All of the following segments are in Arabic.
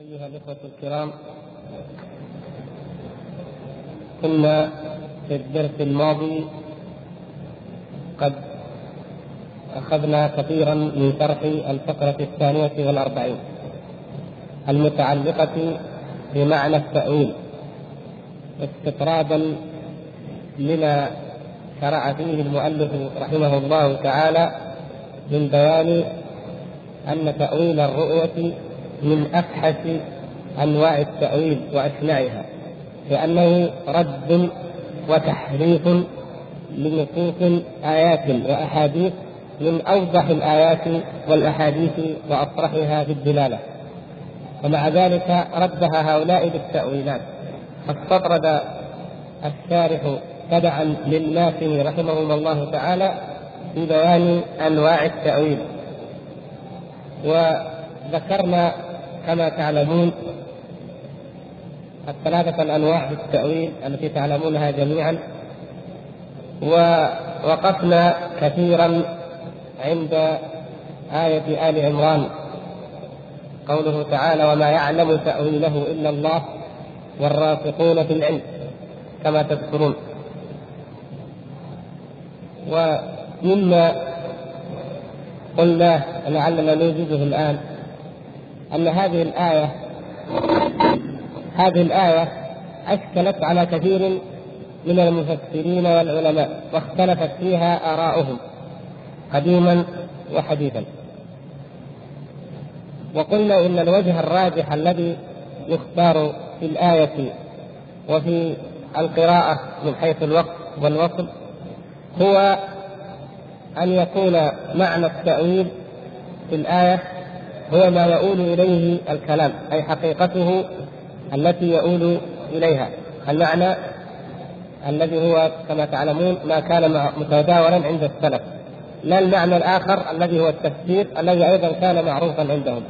أيها الإخوة الكرام كنا في الدرس الماضي قد أخذنا كثيرا من شرح الفقرة الثانية والأربعين المتعلقة بمعنى التأويل استطرادا لما شرع فيه المؤلف رحمه الله تعالى من بيان أن تأويل الرؤية من أفحش أنواع التأويل وأشنعها لأنه رد وتحريف لنصوص آيات وأحاديث من أوضح الآيات والأحاديث وأصرحها في الدلالة. ومع ذلك ردها هؤلاء بالتأويلات. فاستطرد الشارح تبعا للناسم رحمهم الله تعالى في بيان أنواع التأويل. وذكرنا كما تعلمون الثلاثة الأنواع في التأويل التي تعلمونها جميعا ووقفنا كثيرا عند آية آل عمران. قوله تعالى وما يعلم تأويله إلا الله والراسخون في العلم كما تذكرون. ومما قلنا لعلنا نوجده الآن أن هذه الآية هذه الآية أشكلت على كثير من المفسرين والعلماء واختلفت فيها آراؤهم قديما وحديثا. وقلنا إن الوجه الراجح الذي يختار في الآية وفي القراءة من حيث الوقت والوصل هو أن يكون معنى التأويل في الآية هو ما يؤول إليه الكلام أي حقيقته التي يؤول إليها. المعنى الذي هو كما تعلمون ما كان متداولا عند السلف. لا المعنى الآخر الذي هو التفسير الذي أيضا كان معروفا عندهم.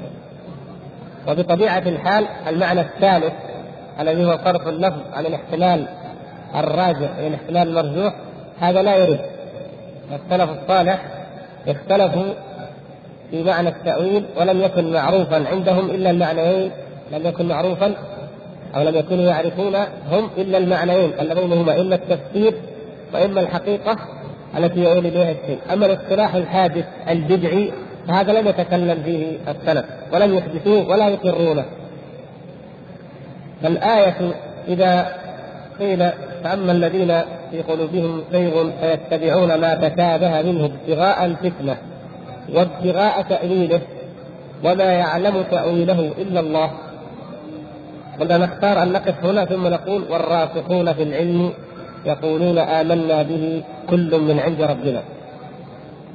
وبطبيعة الحال المعنى الثالث الذي هو صرف اللفظ عن الاحتمال الراجح إلى الاحتمال المرجوح هذا لا يرد. السلف الصالح اختلفوا في معنى التأويل ولم يكن معروفا عندهم إلا المعنيين. لم يكن معروفا أو لم يكونوا يعرفون هم إلا المعنيين اللذين هما إما التفسير وإما الحقيقة التي يؤول إليها الشيء أما الاصطلاح الحادث البدعي فهذا لم يتكلم فيه السلف ولم يحدثوه ولا يقرونه. فالآية إذا قيل فأما الذين في قلوبهم زيغ فيتبعون ما تشابه منه ابتغاء الفتنة وابتغاء تأويله وما يعلم تأويله إلا الله قلنا نختار أن نقف هنا ثم نقول والراسخون في العلم يقولون آمنا به كل من عند ربنا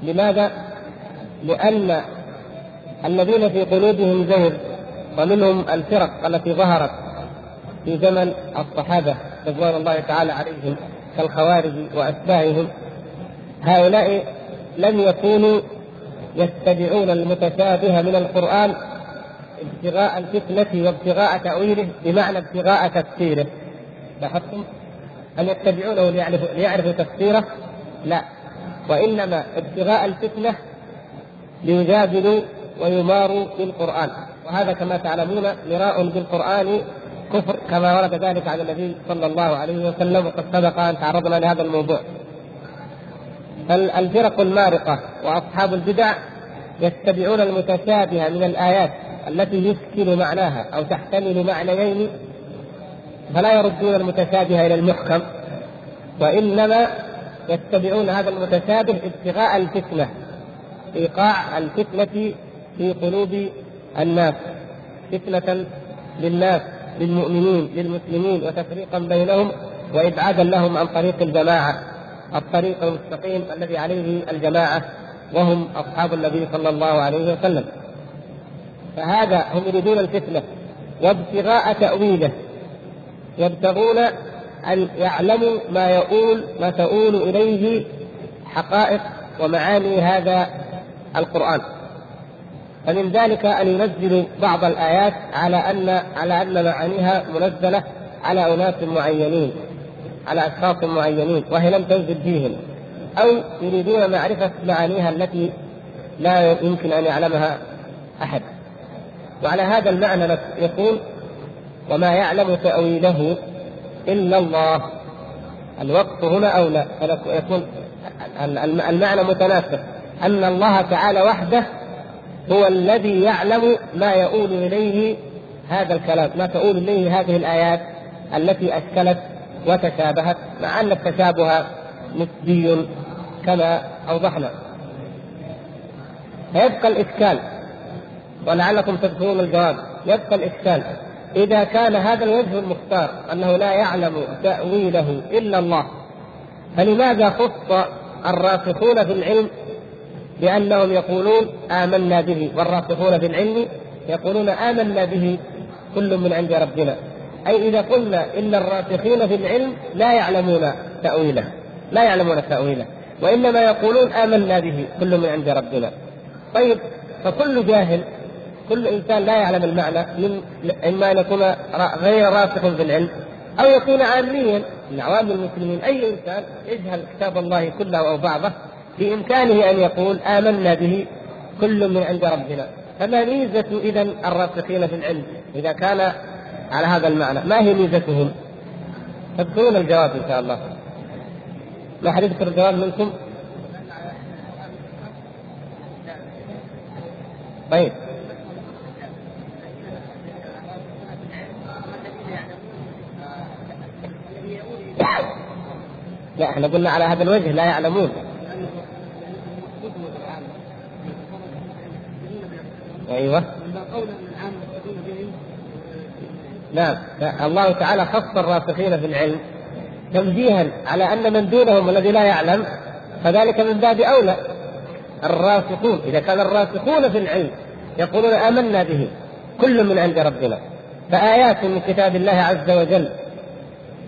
لماذا؟ لأن الذين في قلوبهم زهر ومنهم الفرق التي ظهرت في زمن الصحابة رضوان الله تعالى عليهم كالخوارج وأتباعهم هؤلاء لم يكونوا يتبعون المتشابه من القرآن ابتغاء الفتنة وابتغاء تأويله بمعنى ابتغاء تفسيره لاحظتم؟ هل يتبعونه ليعرفوا, ليعرفوا تفسيره؟ لا وإنما ابتغاء الفتنة ليجادلوا ويماروا بالقرآن وهذا كما تعلمون مراء بالقرآن كفر كما ورد ذلك عن النبي صلى الله عليه وسلم وقد سبق أن تعرضنا لهذا الموضوع فالفرق المارقة وأصحاب البدع يتبعون المتشابه من الآيات التي يشكل معناها أو تحتمل معنيين فلا يردون المتشابه إلى المحكم وإنما يتبعون هذا المتشابه ابتغاء الفتنة إيقاع الفتنة في قلوب الناس فتنة للناس للمؤمنين للمسلمين وتفريقا بينهم وإبعادا لهم عن طريق الجماعة. الطريق المستقيم الذي عليه الجماعة وهم أصحاب النبي صلى الله عليه وسلم. فهذا هم يريدون الفتنة وابتغاء تأويله. يبتغون أن يعلموا ما يؤول ما تؤول إليه حقائق ومعاني هذا القرآن. فمن ذلك أن ينزلوا بعض الآيات على أن على أن معانيها منزلة على أناس معينين. على أشخاص معينين وهي لم تنزل فيهم أو يريدون معرفة معانيها التي لا يمكن أن يعلمها أحد. وعلى هذا المعنى يقول وما يعلم تأويله إلا الله. الوقت هنا أولى يكون المعنى متناسق أن الله تعالى وحده هو الذي يعلم ما يؤول إليه هذا الكلام ما تؤول إليه هذه الآيات التي أشكلت وتشابهت مع أن التشابه نسبي كما أوضحنا. فيبقى الإشكال ولعلكم تذكرون الجواب. يبقى الإشكال إذا كان هذا الوجه المختار أنه لا يعلم تأويله إلا الله فلماذا خص الراسخون في العلم بأنهم يقولون آمنا به؟ والراسخون في العلم يقولون آمنا به كل من عند ربنا. أي إذا قلنا إن الراسخين في العلم لا يعلمون تأويله لا يعلمون تأويله وإنما يقولون آمنا به كل من عند ربنا. طيب فكل جاهل كل إنسان لا يعلم المعنى من إما أن يكون غير راسخ في العلم أو يكون عاميا من عوام المسلمين أي إنسان يجهل كتاب الله كله أو بعضه بإمكانه أن يقول آمنا به كل من عند ربنا. فما ميزة اذا الراسخين في العلم؟ إذا كان على هذا المعنى. ما هي ميزتهم؟ تذكرون الجواب إن شاء الله. ما حد يذكر الجواب منكم؟ طيب. لا إحنا قلنا على هذا الوجه لا يعلمون. أيوه. نعم الله تعالى خص الراسخين في العلم تنبيها على أن من دونهم الذي لا يعلم فذلك من باب أولى. الراسخون إذا كان الراسخون في العلم يقولون آمنا به كل من عند ربنا. فآيات من كتاب الله عز وجل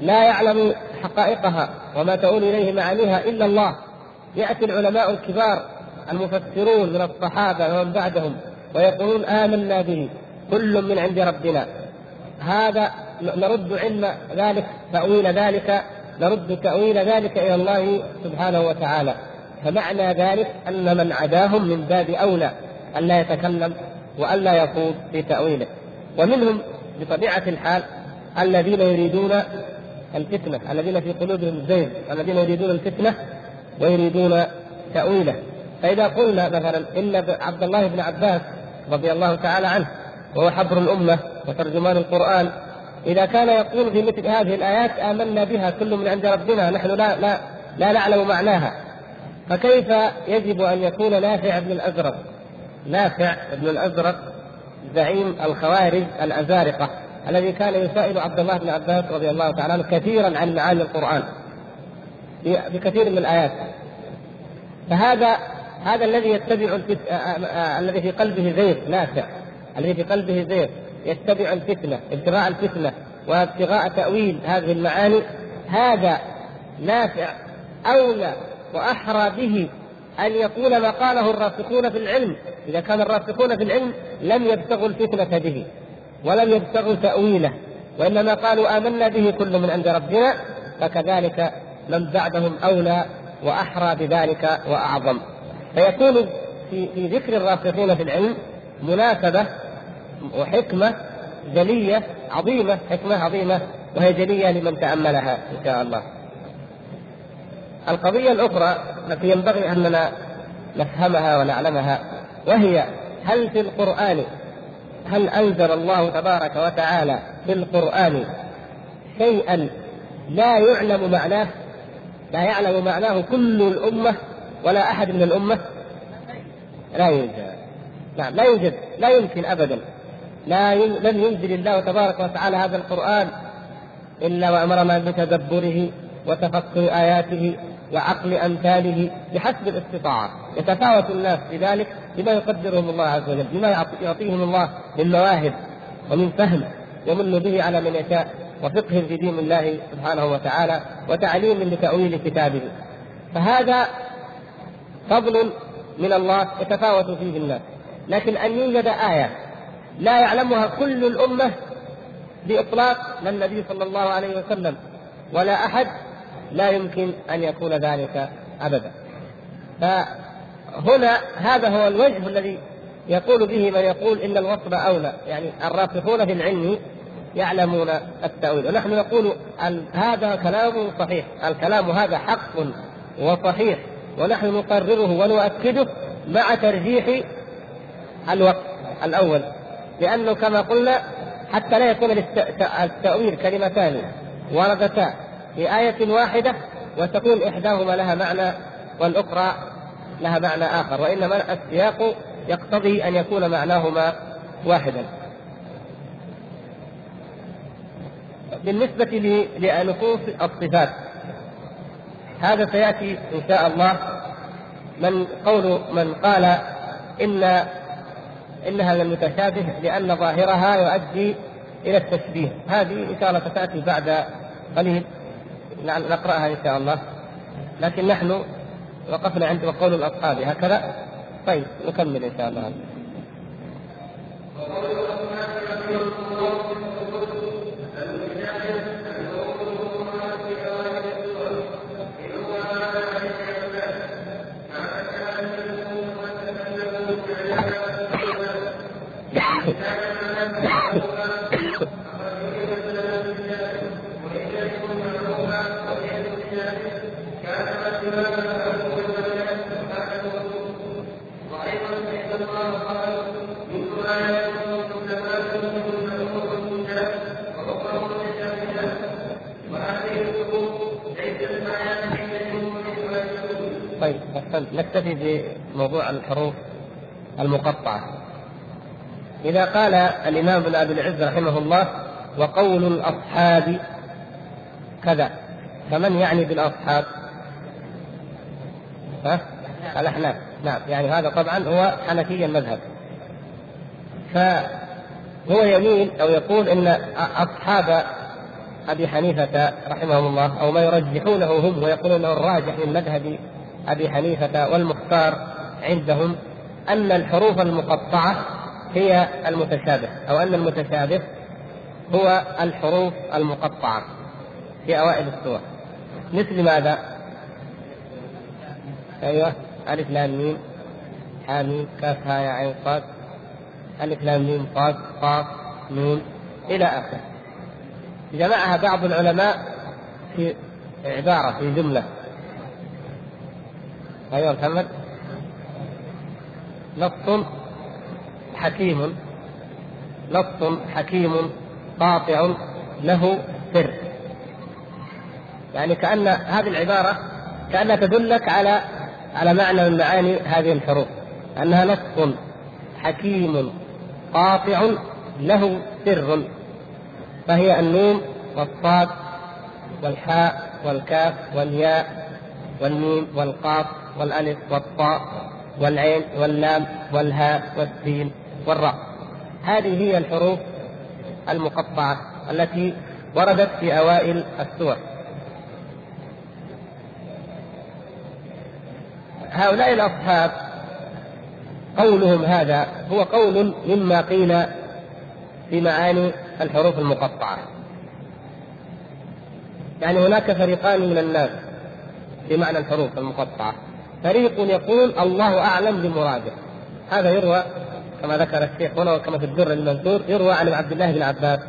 لا يعلم حقائقها وما تؤول إليه معانيها إلا الله. يأتي العلماء الكبار المفسرون من الصحابة ومن بعدهم ويقولون آمنا به كل من عند ربنا. هذا نرد علم ذلك تأويل ذلك نرد تأويل ذلك إلى الله سبحانه وتعالى. فمعنى ذلك أن من عداهم من باب أولى الا يتكلم والا يخوض في تأويله. ومنهم بطبيعة الحال الذين يريدون الفتنة الذين في قلوبهم الزيغ الذين يريدون الفتنة ويريدون تأويله. فإذا قلنا مثلا إن عبد الله بن عباس رضي الله تعالى عنه وهو حبر الأمة وترجمان القرآن. إذا كان يقول في مثل هذه الآيات آمنا بها كل من عند ربنا نحن لا لا لا نعلم معناها. فكيف يجب أن يكون نافع بن الأزرق؟ نافع بن الأزرق زعيم الخوارج الأزارقة الذي كان يسائل عبد الله بن عباس رضي الله تعالى عنه كثيرا عن معاني القرآن. بكثير من الآيات. فهذا هذا الذي يتبع. آه، آه، آه، الذي في قلبه زيغ نافع. الذي في قلبه زيغ يتبع الفتنة ابتغاء الفتنة وابتغاء تأويل هذه المعاني هذا نافع أولى وأحرى به أن يقول ما قاله الراسخون في العلم. إذا كان الراسخون في العلم لم يبتغوا الفتنة به ولم يبتغوا تأويله وإنما قالوا آمنا به كل من عند ربنا فكذلك من بعدهم أولى وأحرى بذلك وأعظم. فيكون في في ذكر الراسخين في العلم مناسبة وحكمة جلية عظيمة حكمة عظيمة وهي جلية لمن تأملها إن شاء الله. القضية الأخرى التي ينبغي أننا نفهمها ونعلمها وهي هل في القرآن هل أنزل الله تبارك وتعالى في القرآن شيئا لا يعلم معناه لا يعلم معناه كل الأمة ولا أحد من الأمة؟ لا يوجد. نعم لا يوجد لا يمكن أبدا. لا لم ينزل الله تبارك وتعالى هذا القرآن إلا وأمرنا بتدبره وتفكر آياته وعقل أمثاله بحسب الاستطاعة. يتفاوت الناس في ذلك بما يقدرهم الله عز وجل بما يعطيهم الله من مواهب ومن فهم يمن به على من يشاء وفقه في دين الله سبحانه وتعالى وتعليم لتأويل كتابه. فهذا فضل من الله يتفاوت فيه الناس. لكن أن يوجد آية لا يعلمها كل الأمة بإطلاق لا النبي صلى الله عليه وسلم ولا أحد لا يمكن أن يكون ذلك أبدا. فهنا هذا هو الوجه الذي يقول به من يقول إن الوصف أولى يعني الراسخون في العلم يعلمون التأويل. ونحن نقول هذا كلام صحيح الكلام هذا حق وصحيح ونحن نقرره ونؤكده مع ترجيح الوقت الأول. لأنه كما قلنا حتى لا يكون التأويل كلمتان وردتا في آية واحدة وتكون إحداهما لها معنى والأخرى لها معنى آخر وإنما السياق يقتضي أن يكون معناهما واحدا. بالنسبة لنصوص الصفات هذا سيأتي إن شاء الله من قول من قال إن إنها من المتشابه لأن ظاهرها يؤدي إلى التشبيه. هذه إن شاء الله ستأتي بعد قليل نقرأها إن شاء الله. لكن نحن وقفنا عند قول الأصحاب هكذا؟ طيب نكمل إن شاء الله نكتفي بموضوع الحروف المقطعة إذا قال الإمام ابن أبي العز رحمه الله وقول الأصحاب كذا فمن يعني بالأصحاب؟ ها؟ الأحناف نعم يعني هذا طبعا هو حنفي المذهب فهو يميل أو يقول إن أصحاب أبي حنيفة رحمهم الله أو ما يرجحونه هم ويقولون الراجح من مذهب أبي حنيفة والمختار عندهم أن الحروف المقطعة هي المتشابه أو أن المتشابه هو الحروف المقطعة في أوائل السور. مثل ماذا؟ أيوه ألف لام ميم حاميم كاف ها يا عين صاد ألف لام ميم صاد قاف نون إلى آخره. جمعها بعض العلماء في عبارة في جملة. أيوه محمد نص حكيم. نص حكيم قاطع له سر. يعني كأن هذه العبارة كأنها تدلك على على معنى من معاني هذه الحروف. أنها نص حكيم قاطع له سر. فهي النون والصاد والحاء والكاف والياء والميم والقاف والألف والطاء والعين واللام والهاء والسين والراء. هذه هي الحروف المقطعة التي وردت في أوائل السور. هؤلاء الأصحاب قولهم هذا هو قول مما قيل في معاني الحروف المقطعة. يعني هناك فريقان من الناس في معنى الحروف المقطعة. فريق يقول الله أعلم بمراده. هذا يروى كما ذكر الشيخ هنا وكما في الدر المنثور يروى عن عبد الله بن عباس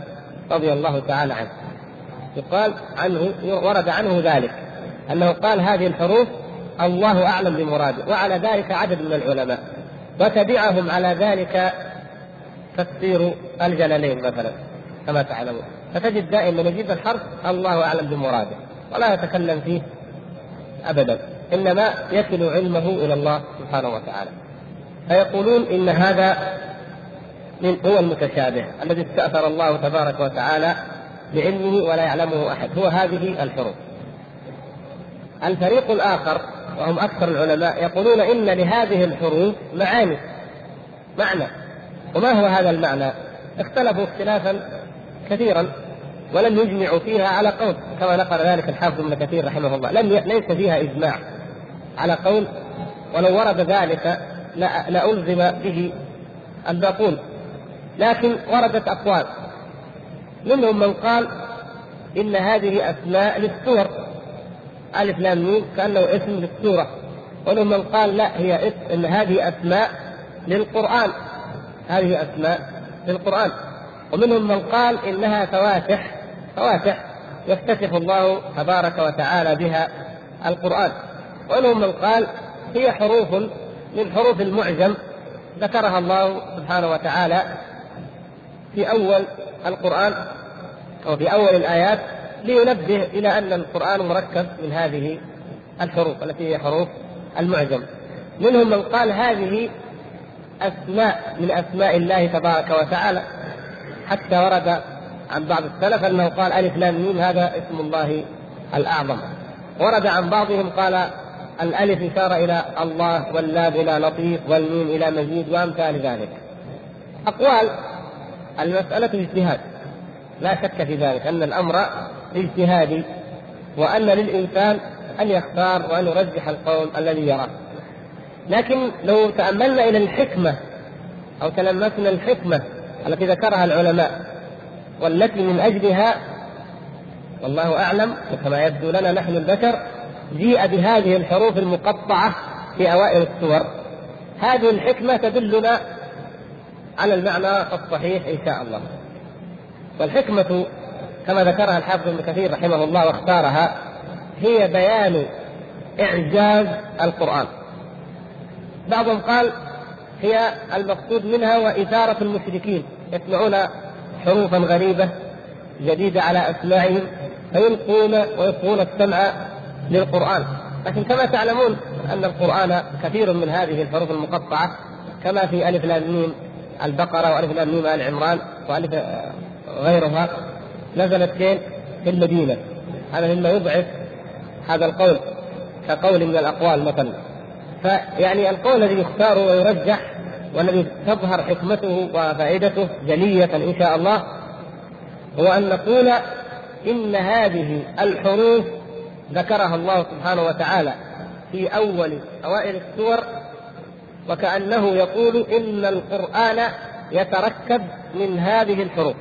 رضي الله تعالى عنه. يقال عنه ورد عنه ذلك أنه قال هذه الحروف الله أعلم بمراده وعلى ذلك عدد من العلماء. وتبعهم على ذلك تفسير الجلالين مثلا كما تعلمون. فتجد دائما يجيب الحرف الله أعلم بمراده ولا يتكلم فيه ابدا. إنما يكل علمه إلى الله سبحانه وتعالى. فيقولون إن هذا من هو المتشابه الذي استأثر الله تبارك وتعالى بعلمه ولا يعلمه أحد. هو هذه الحروف الفريق الآخر وهم أكثر العلماء يقولون إن لهذه الحروف معاني معنى. وما هو هذا المعنى؟ اختلفوا اختلافا كثيرا. ولم يجمعوا فيها على قول كما نقل ذلك الحافظ ابن كثير رحمه الله. لم ليس فيها إجماع على قول ولو ورد ذلك لألزم به الباقون. لكن وردت أقوال. منهم من قال إن هذه أسماء للسور. ألف لام ميم كأنه اسم للسورة. ومنهم من قال لا هي اسم إن هذه أسماء للقرآن. هذه أسماء في القرآن ومنهم من قال إنها فواتح فواتح يفتتح الله تبارك وتعالى بها القرآن. ومنهم من قال هي حروف من حروف المعجم ذكرها الله سبحانه وتعالى في أول القرآن أو في أول الآيات لينبه إلى أن القرآن مركب من هذه الحروف التي هي حروف المعجم. منهم من قال هذه أسماء من أسماء الله تبارك وتعالى حتى ورد عن بعض السلف أنه قال ألف لام ميم هذا اسم الله الأعظم. ورد عن بعضهم قال الألف إشارة إلى الله واللام إلى لطيف والميم إلى مزيد وأمثال ذلك. أقوال المسألة اجتهاد لا شك في ذلك أن الأمر اجتهادي وأن للإنسان أن يختار وأن يرجح القول الذي يراه. لكن لو تأملنا إلى الحكمة أو تلمسنا الحكمة التي ذكرها العلماء والتي من أجلها والله أعلم وكما يبدو لنا نحن البشر جيء بهذه الحروف المقطعة في أوائل السور. هذه الحكمة تدلنا على المعنى الصحيح إن شاء الله. والحكمة كما ذكرها الحافظ ابن كثير رحمه الله واختارها هي بيان إعجاز القرآن. بعضهم قال هي المقصود منها وإثارة المشركين يسمعون حروفا غريبة جديدة على أسماعهم فيلقون ويلقون السمع للقرآن. لكن كما تعلمون أن القرآن كثير من هذه الحروف المقطعة كما في ألف لام البقرة وألف لام ميم آل عمران وألف غيرها نزلت فين؟ في المدينة. هذا مما يضعف هذا القول كقول من الأقوال مثلا. فيعني القول الذي يختار ويرجح والذي تظهر حكمته وفائدته جلية إن شاء الله هو أن نقول إن هذه الحروف ذكرها الله سبحانه وتعالى في أول أوائل السور وكأنه يقول إن القرآن يتركب من هذه الحروف.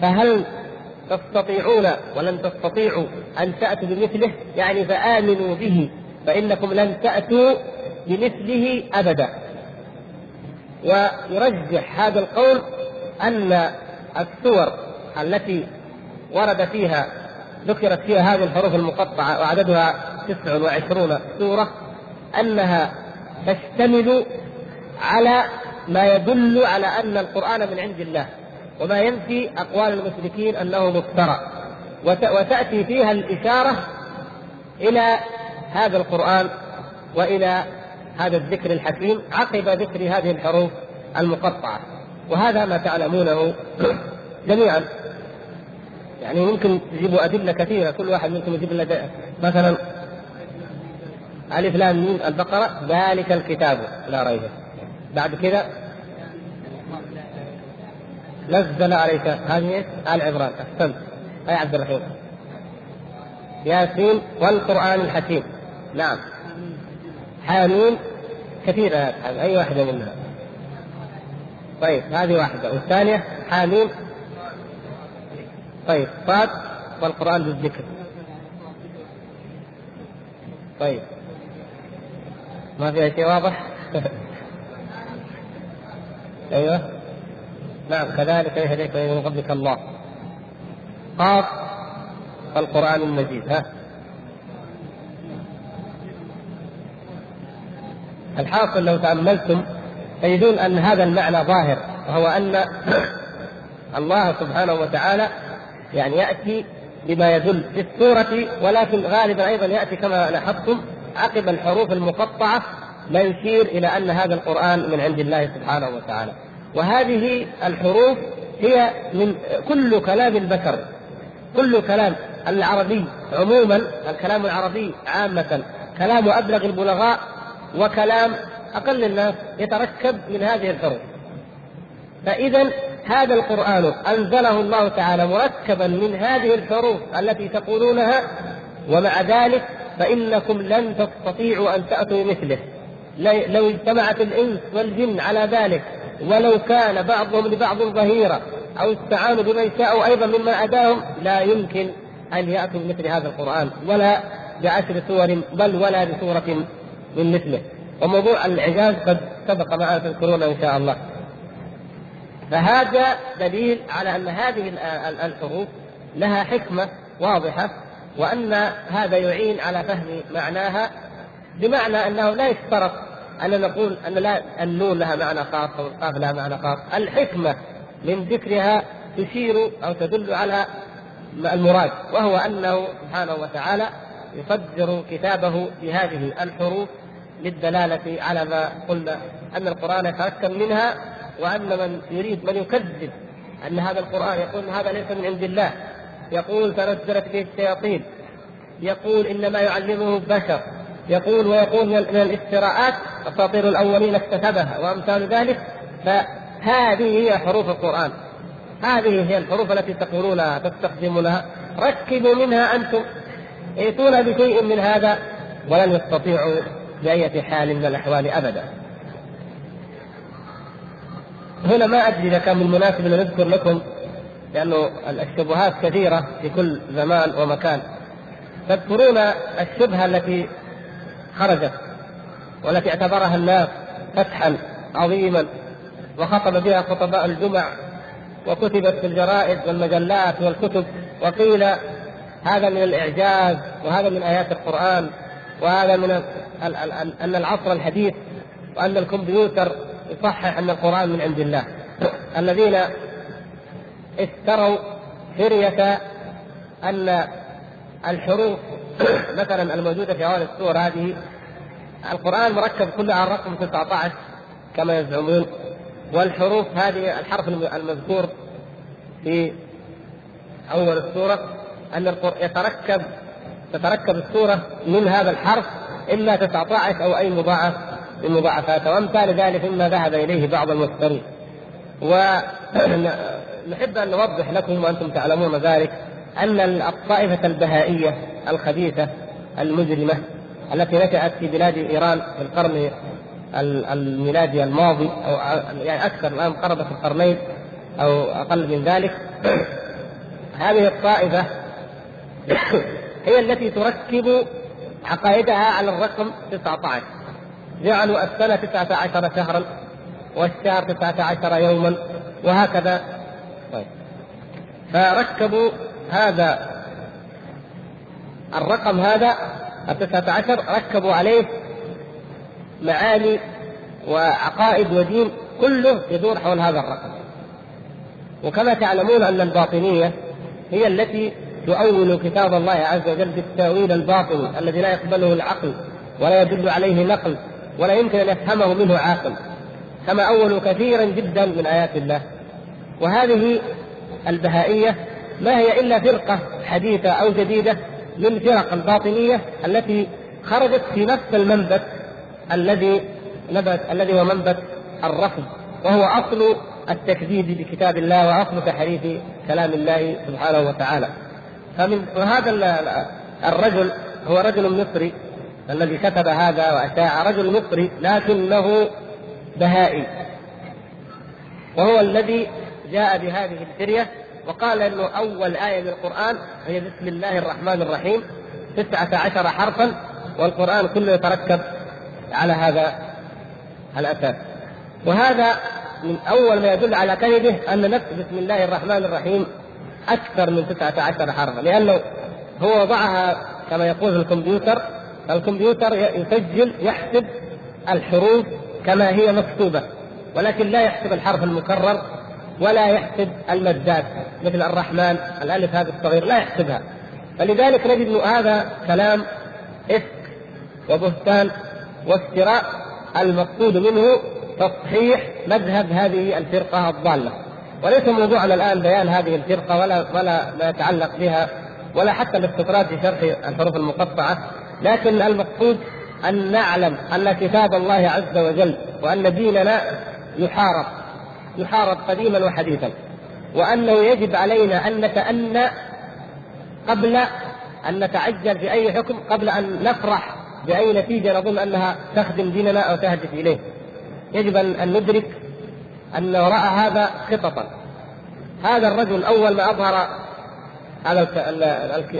فهل تستطيعون ولن تستطيعوا أن تأتوا بمثله؟ يعني فآمنوا به فإنكم لن تأتوا بمثله أبدا. ويرجح هذا القول أن السور التي ورد فيها ذكرت فيها هذه الحروف المقطعة وعددها تسع وعشرون سورة أنها تشتمل على ما يدل على أن القرآن من عند الله وما ينفي أقوال المشركين أنه مفترى. وتأتي فيها الإشارة إلى هذا القرآن وإلى هذا الذكر الحكيم عقب ذكر هذه الحروف المقطعة. وهذا ما تعلمونه جميعا. يعني ممكن تجيبوا أدلة كثيرة كل واحد منكم يجيب لنا مثلا ألف لام ميم البقرة ذلك الكتاب لا ريب. بعد كذا نزل عليك هذه آل عمران. أحسنت. أي عبد الرحيم. ياسين والقرآن الحكيم. نعم. حامين كثيرة أي واحدة منها؟ طيب هذه واحدة. والثانية حامين طيب صاد والقرآن بالذكر. طيب. ما فيها شيء واضح؟ أيوه. نعم كذلك يهديك من قبلك الله. قاف القرآن المجيد. ها؟ الحاصل لو تأملتم تجدون أن هذا المعنى ظاهر وهو أن الله سبحانه وتعالى يعني يأتي بما يدل في السورة ولكن غالبا أيضا يأتي كما لاحظتم عقب الحروف المقطعة ما يشير إلى أن هذا القرآن من عند الله سبحانه وتعالى. وهذه الحروف هي من كل كلام البشر كل كلام العربي عموما الكلام العربي عامة كلام أبلغ البلغاء وكلام أقل الناس يتركب من هذه الحروف. فإذا هذا القرآن أنزله الله تعالى مركبا من هذه الحروف التي تقولونها ومع ذلك فإنكم لن تستطيعوا أن تأتوا مثله لو اجتمعت الإنس والجن على ذلك ولو كان بعضهم لبعض ظهيرا أو استعانوا بمن شاءوا أيضا ممن أداهم لا يمكن أن يأتوا بمثل هذا القرآن ولا بعشر سور بل ولا بسورة من مثله وموضوع الإعجاز قد سبق معنا تذكرون إن شاء الله. فهذا دليل على أن هذه الحروف لها حكمة واضحة وأن هذا يعين على فهم معناها بمعنى أنه لا يشترط أن نقول أن لا النون لها معنى خاص أو القاف لها معنى خاص، الحكمة من ذكرها تشير أو تدل على المراد وهو أنه سبحانه وتعالى يصدر كتابه بهذه الحروف للدلالة على ما قلنا أن القرآن يتركب منها وأن من يريد من يكذب أن هذا القرآن يقول هذا ليس من عند الله. يقول تنزلت به الشياطين. يقول إنما يعلمه بشر يقول ويقول من الافتراءات أساطير الأولين اكتسبها وأمثال ذلك. فهذه هي حروف القرآن. هذه هي الحروف التي تقولونها تستخدمونها. ركبوا منها أنتم. ائتونا بشيء من هذا ولن يستطيعوا بأية حال من الأحوال أبدا. هنا ما أدري إذا كان من المناسب أن نذكر لكم لأنه الشبهات كثيرة في كل زمان ومكان. تذكرون الشبهة التي خرجت والتي اعتبرها الناس فتحا عظيما وخطب بها خطباء الجمع وكتبت في الجرائد والمجلات والكتب وقيل هذا من الإعجاز وهذا من آيات القرآن. وهذا من أن العصر الحديث وأن الكمبيوتر يصحح أن القرآن من عند الله. الذين اشتروا فرية أن الحروف مثلا الموجودة في أول السور هذه القرآن مركب كله على الرقم 19 كما يزعمون والحروف هذه الحرف المذكور في أول السورة أن يتركب تتركب السورة من هذا الحرف إما 19 أو أي مضاعف من مضاعفاتها وأمثال ذلك مما ذهب إليه بعض المفترين ونحب أن نوضح لكم وأنتم تعلمون ذلك أن الطائفة البهائية الخبيثة المجرمة التي نشأت في بلاد إيران في القرن الميلادي الماضي أو يعني أكثر الآن قربت القرنين أو أقل من ذلك هذه الطائفة هي التي تركب عقائدها على الرقم 19 جعلوا السنة 19 شهرا والشهر 19 يوما وهكذا. طيب. فركبوا هذا الرقم هذا التسعة عشر ركبوا عليه معاني وعقائد ودين كله يدور حول هذا الرقم. وكما تعلمون أن الباطنية هي التي تؤول كتاب الله عز وجل بالتأويل الباطل الذي لا يقبله العقل ولا يدل عليه نقل ولا يمكن أن يفهمه منه عاقل. كما أولوا كثيرا جدا من آيات الله. وهذه البهائية ما هي إلا فرقة حديثة أو جديدة من فرق الباطنية التي خرجت في نفس المنبت الذي نبت الذي هو منبت الرفض وهو أصل التكذيب بكتاب الله وأصل تحريف كلام الله سبحانه وتعالى. فمن وهذا الرجل هو رجل مصري الذي كتب هذا وأشاع رجل مصري لكنه بهائي. وهو الذي جاء بهذه الفرية وقال إنه أول آية من القران هي بسم الله الرحمن الرحيم تسعة عشر حرفا والقرآن كله يتركب على هذا الأساس. وهذا من أول ما يدل على كذبه أن نفس بسم الله الرحمن الرحيم أكثر من 19 حرفا لأنه هو وضعها كما يقول الكمبيوتر الكمبيوتر يسجل يحسب الحروف كما هي مكتوبة ولكن لا يحسب الحرف المكرر ولا يحسب المدات مثل الرحمن الألف هذا الصغير لا يحسبها. فلذلك نجد هذا كلام إفك وبهتان وافتراء المقصود منه تصحيح مذهب هذه الفرقة الضالة. وليس موضوعنا الآن بيان هذه الفرقة ولا ولا ما يتعلق بها ولا حتى الاستطراد في شرح الحروف المقطعة لكن المقصود أن نعلم أن كتاب الله عز وجل وأن ديننا يحارب يحارب قديما وحديثا وأنه يجب علينا أن نتأنى قبل أن نتعجل في اي حكم قبل أن نفرح بأي نتيجة نظن أنها تخدم ديننا أو تهدف إليه. يجب أن ندرك أن وراء هذا خططا. هذا الرجل أول ما أظهر هذا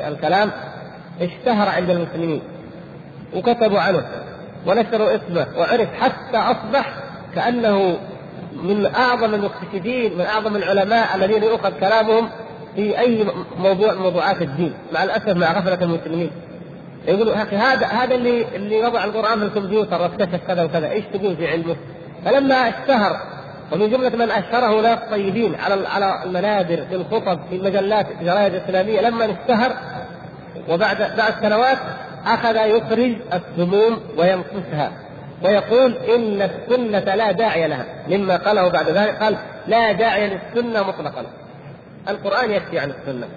الكلام اشتهر عند المسلمين. وكتبوا عنه ونشروا اسمه وعرف حتى أصبح كأنه من أعظم المكتشفين من أعظم العلماء الذين يؤخذ كلامهم في أي موضوع موضوعات الدين مع الأسف مع غفلة المسلمين. يقولوا أخي هذا هذا اللي اللي وضع القرآن في الكمبيوتر واكتشف كذا وكذا إيش تقول في علمه؟ فلما اشتهر ومن جملة من أشهره ناس طيبين على على المنابر في الخطب في المجلات في الجرايد الاسلاميه لما اشتهر وبعد بعد سنوات أخذ يخرج السموم وينقصها ويقول إن السنة لا داعي لها مما قاله بعد ذلك قال لا داعي للسنة مطلقا. القرآن يكفي عن السنة.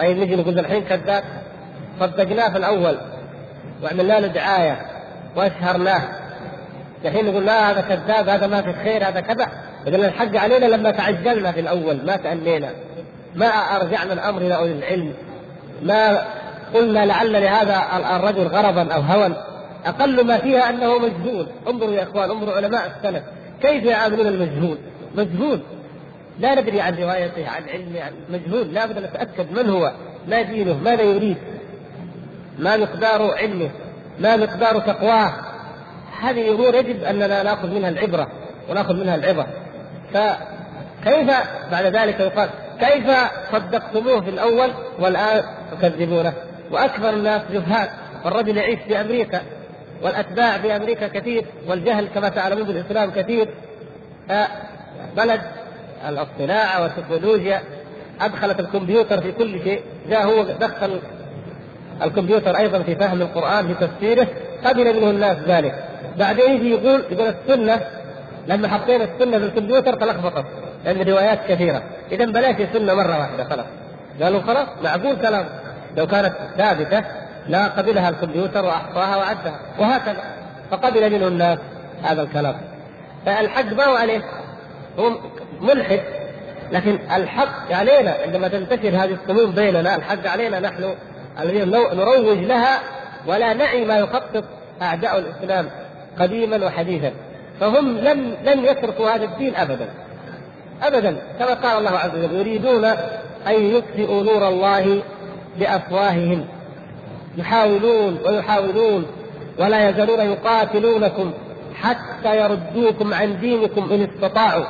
طيب نجي نقول الحين كذاب. صدقناه في الأول وعملنا له دعاية وأشهرناه. الحين نقول لا هذا كذاب هذا ما في خير هذا كذا. قلنا الحق علينا لما تعجلنا في الأول ما تأنينا. ما أرجعنا الأمر إلى أولي العلم. ما قلنا لعل لهذا الرجل غرضا أو هوى أقل ما فيها أنه مجهول. انظروا يا إخوان انظروا علماء السلف. كيف يعاملون المجهول؟ مجهول. لا ندري عن روايته عن علمه عن مجهول. لا بد أن نتأكد من هو ما دينه ماذا يريد ما مقدار علمه ما مقدار تقواه. هذه امور يجب أننا نأخذ منها العبرة ونأخذ منها العبره فكيف بعد ذلك يقال كيف صدقتموه في الأول والآن تكذبونه؟ وأكثر الناس جهال والرجل يعيش في أمريكا والأتباع في أمريكا كثير والجهل كما تعلمون بالاسلام كثير. بلد الصناعه والتكنولوجيا أدخلت الكمبيوتر في كل شيء جاء هو دخل الكمبيوتر أيضا في فهم القرآن في تفسيره قبل منه الناس ذلك. بعدين يجي يقول يقول السنة لما حطينا السنة في الكمبيوتر تلخبطت لأن الروايات كثيرة. اذا بلاش السنة مرة واحدة خلاص. قالوا خلاص معقول كلام. لو كانت ثابتة لا قبلها الكمبيوتر وأحصاها وعدها وهكذا. فقبل منه الناس هذا الكلام. فالحق ما هو عليه؟ هو ملحد. لكن الحق علينا عندما تنتشر هذه السموم بيننا الحق علينا نحن الذين نروج لها ولا نعي ما يخطط أعداء الإسلام قديما وحديثا. فهم لم لم يتركوا هذا الدين ابدا. ابدا كما قال الله عز وجل يريدون أن يطفئوا نور الله بأفواههم. يحاولون ويحاولون ولا يزالون يقاتلونكم حتى يردوكم عن دينكم إن استطاعوا.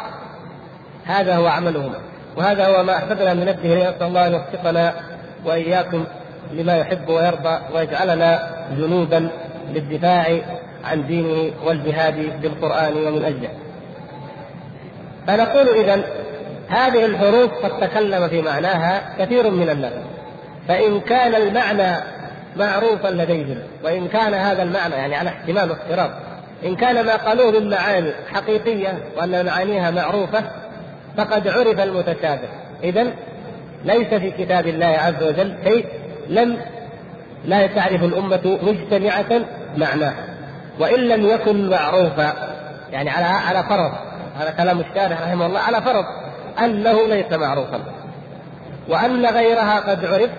هذا هو عملهم. وهذا هو ما احببنا من نفسه نسال الله ان يوفقنا وإياكم. لما يحب ويرضى ويجعلنا جنودا للدفاع عن دينه والجهاد بالقرآن ومن أجله. فنقول اذا هذه الحروف قد تكلم في معناها كثير من الناس فإن كان المعنى معروفا لديهم وإن كان هذا المعنى يعني على احتمال وافتراض إن كان ما قالوه من معاني حقيقية وأن معانيها معروفة فقد عرف المتشابه اذا ليس في كتاب الله عز وجل شيء لم لا تعرف الأمة مجتمعة معناه وإن لم يكن معروفا يعني على على فرض هذا كلام الشارح رحمه الله على فرض أنه ليس معروفا وأن غيرها قد عرف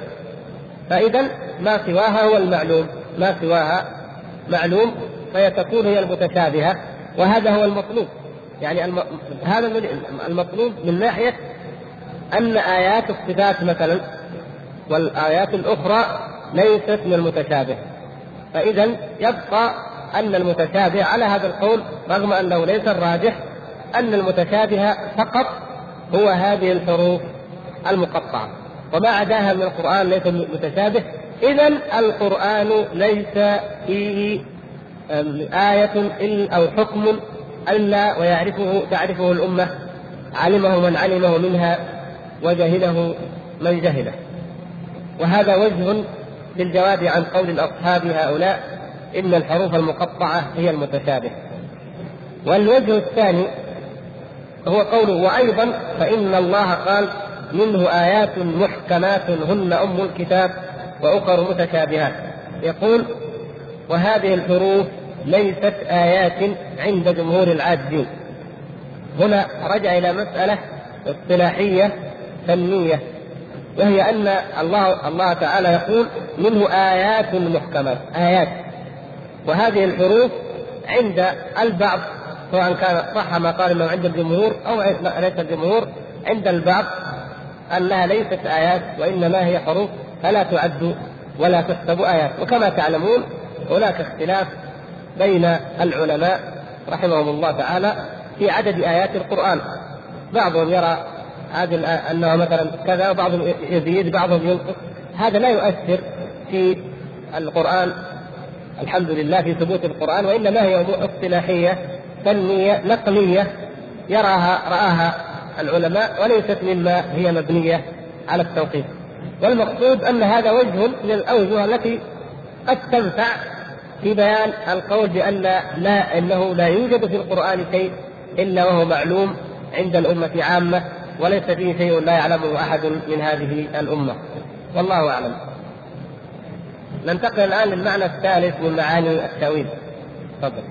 فإذا ما سواها هو المعلوم ما سواها معلوم فهي تكون هي المتشابهة وهذا هو المطلوب يعني الم... هذا المطلوب من ناحية أن آيات الصفات مثلا والآيات الأخرى ليست من المتشابه. فإذا يبقى أن المتشابه على هذا القول رغم أنه ليس الراجح أن المتشابه فقط هو هذه الحروف المقطعة. وما عداها من القرآن ليس متشابه. إذا القرآن ليس فيه آية أو حكم إلا ويعرفه تعرفه الأمة علمه من علمه منها وجهله من جهله. وهذا وجه للجواب عن قول الأصحاب هؤلاء إن الحروف المقطعة هي المتشابه. والوجه الثاني هو قوله وأيضا فإن الله قال منه آيات محكمات هن أم الكتاب وأخر متشابهات. يقول وهذه الحروف ليست آيات عند جمهور العاجزين هنا رجع إلى مسألة اصطلاحية فنية. وهي أن الله الله تعالى يقول منه آيات محكمات آيات. وهذه الحروف عند البعض سواء كان صح ما قال انه عند الجمهور أو ليس الجمهور عند البعض أنها ليست آيات وإنما هي حروف فلا تعد ولا تحسب آيات. وكما تعلمون هناك اختلاف بين العلماء رحمهم الله تعالى في عدد آيات القرآن. بعضهم يرى هذه أنه مثلا كذا وبعضهم يزيد بعضهم ينقص. هذا لا يؤثر في القرآن. الحمد لله في ثبوت القرآن وإنما هي أمور اصطلاحية فنية نقلية يراها رآها العلماء وليست مما هي مبنية على التوقيف والمقصود أن هذا وجه من الأوجه التي قد تنفع في بيان القول بأن لا إنه لا يوجد في القرآن شيء إلا وهو معلوم عند الأمة عامة. وليس فيه شيء لا يعلمه أحد من هذه الأمة. والله أعلم. ننتقل الآن للمعنى الثالث من معاني التأويل. تفضل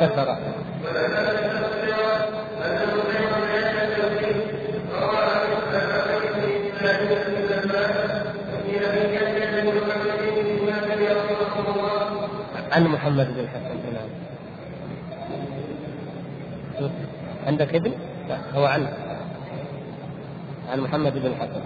ذكر عن محمد بن حسن نعم عندك ابن؟ لا هو عن عن محمد بن حسن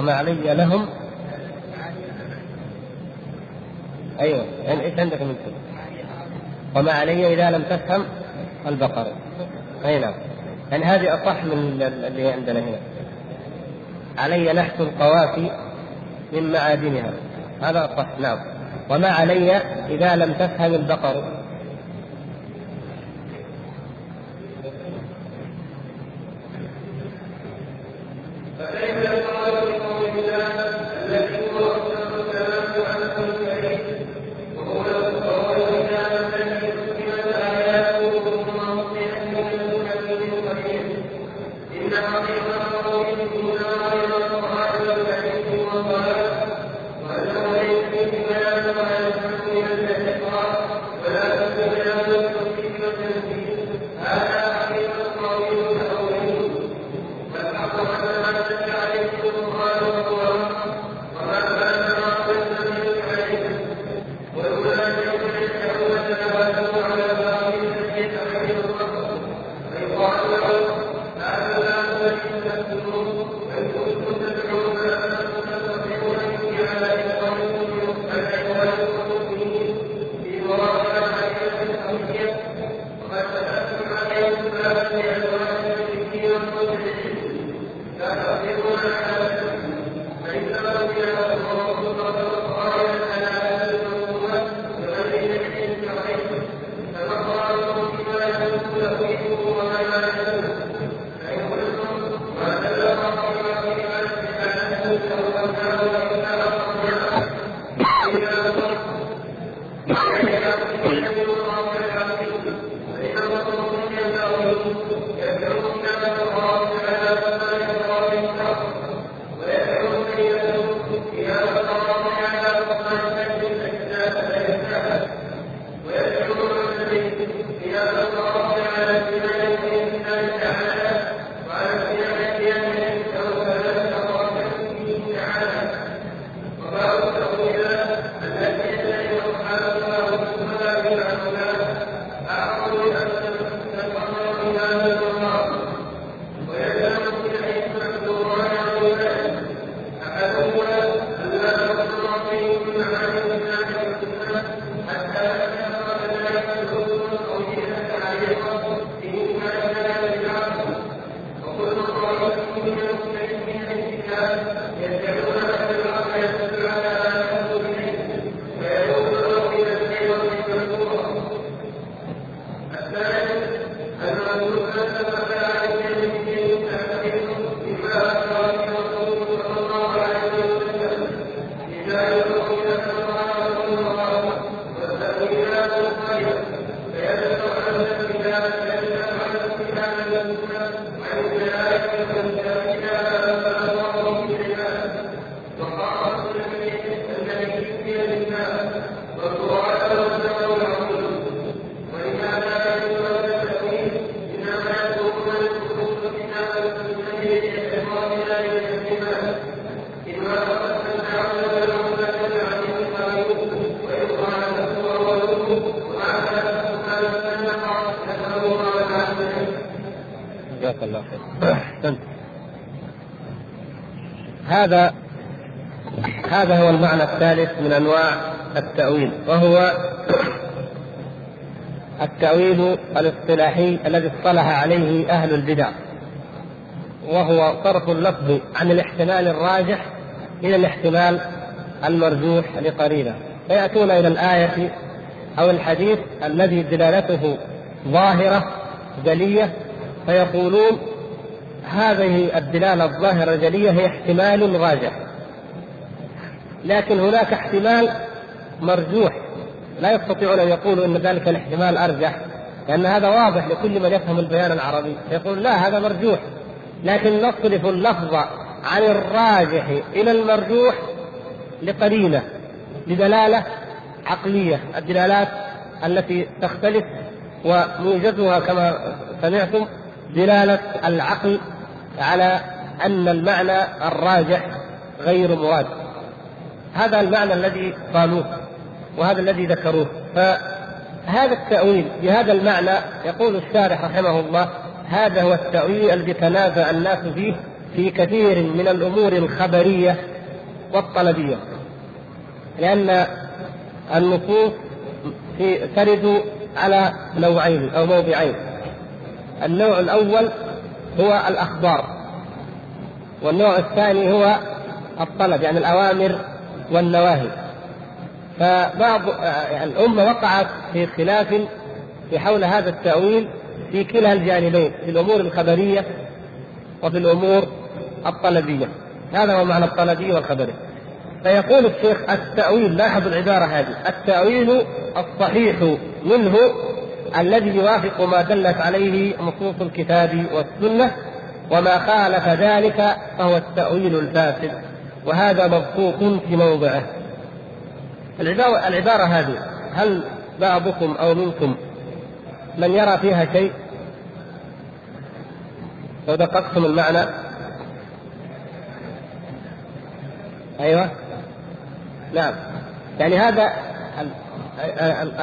وما علي لهم. أيوه يعني إيش عندك من كده وما علي إذا لم تفهم البقره أي نعم. يعني هذه أصح من اللي عندنا هنا. علي نحت القوافي من معادنها. هذا أصح نعم. وما علي إذا لم تفهم البقر. هذا هو المعنى الثالث من أنواع التأويل وهو التأويل الاصطلاحي الذي اصطلح عليه أهل البدع وهو صرف اللفظ عن الاحتمال الراجح إلى الاحتمال المرجوح لقرينة. فيأتون إلى الآية أو الحديث الذي دلالته ظاهرة جلية فيقولون هذه الدلالة الظاهرة الجلية هي احتمال راجح. لكن هناك احتمال مرجوح لا يستطيعون أن يقولوا إن ذلك الاحتمال أرجح لأن هذا واضح لكل من يفهم البيان العربي يقول لا هذا مرجوح لكن نصرف اللفظ عن الراجح إلى المرجوح لقرينة لدلالة عقلية الدلالات التي تختلف وموجزها كما سمعتم دلالة العقل على أن المعنى الراجح غير مراد. هذا المعنى الذي قالوه وهذا الذي ذكروه. فهذا التأويل بهذا المعنى يقول الشارح رحمه الله هذا هو التأويل الذي تنازع الناس فيه في كثير من الأمور الخبرية والطلبية. لأن النصوص في ترد على نوعين أو موضعين. النوع الأول هو الأخبار والنوع الثاني هو الطلب يعني الأوامر والنواهي. فبعض الأمة وقعت في خلاف في حول هذا التأويل في كلا الجانبين في الأمور الخبرية وفي الأمور الطلبية. هذا هو معنى الطلبي والخبري. فيقول الشيخ التأويل لاحظ العبارة هذه. التأويل الصحيح منه الذي يوافق ما دلت عليه نصوص الكتاب والسنة وما خالف ذلك فهو التأويل الفاسد. وهذا مبسوط في موضعه. العبارة, العبارة هذه هل بعضكم أو منكم من يرى فيها شيء؟ لو دققتم المعنى. أيوه. نعم. يعني هذا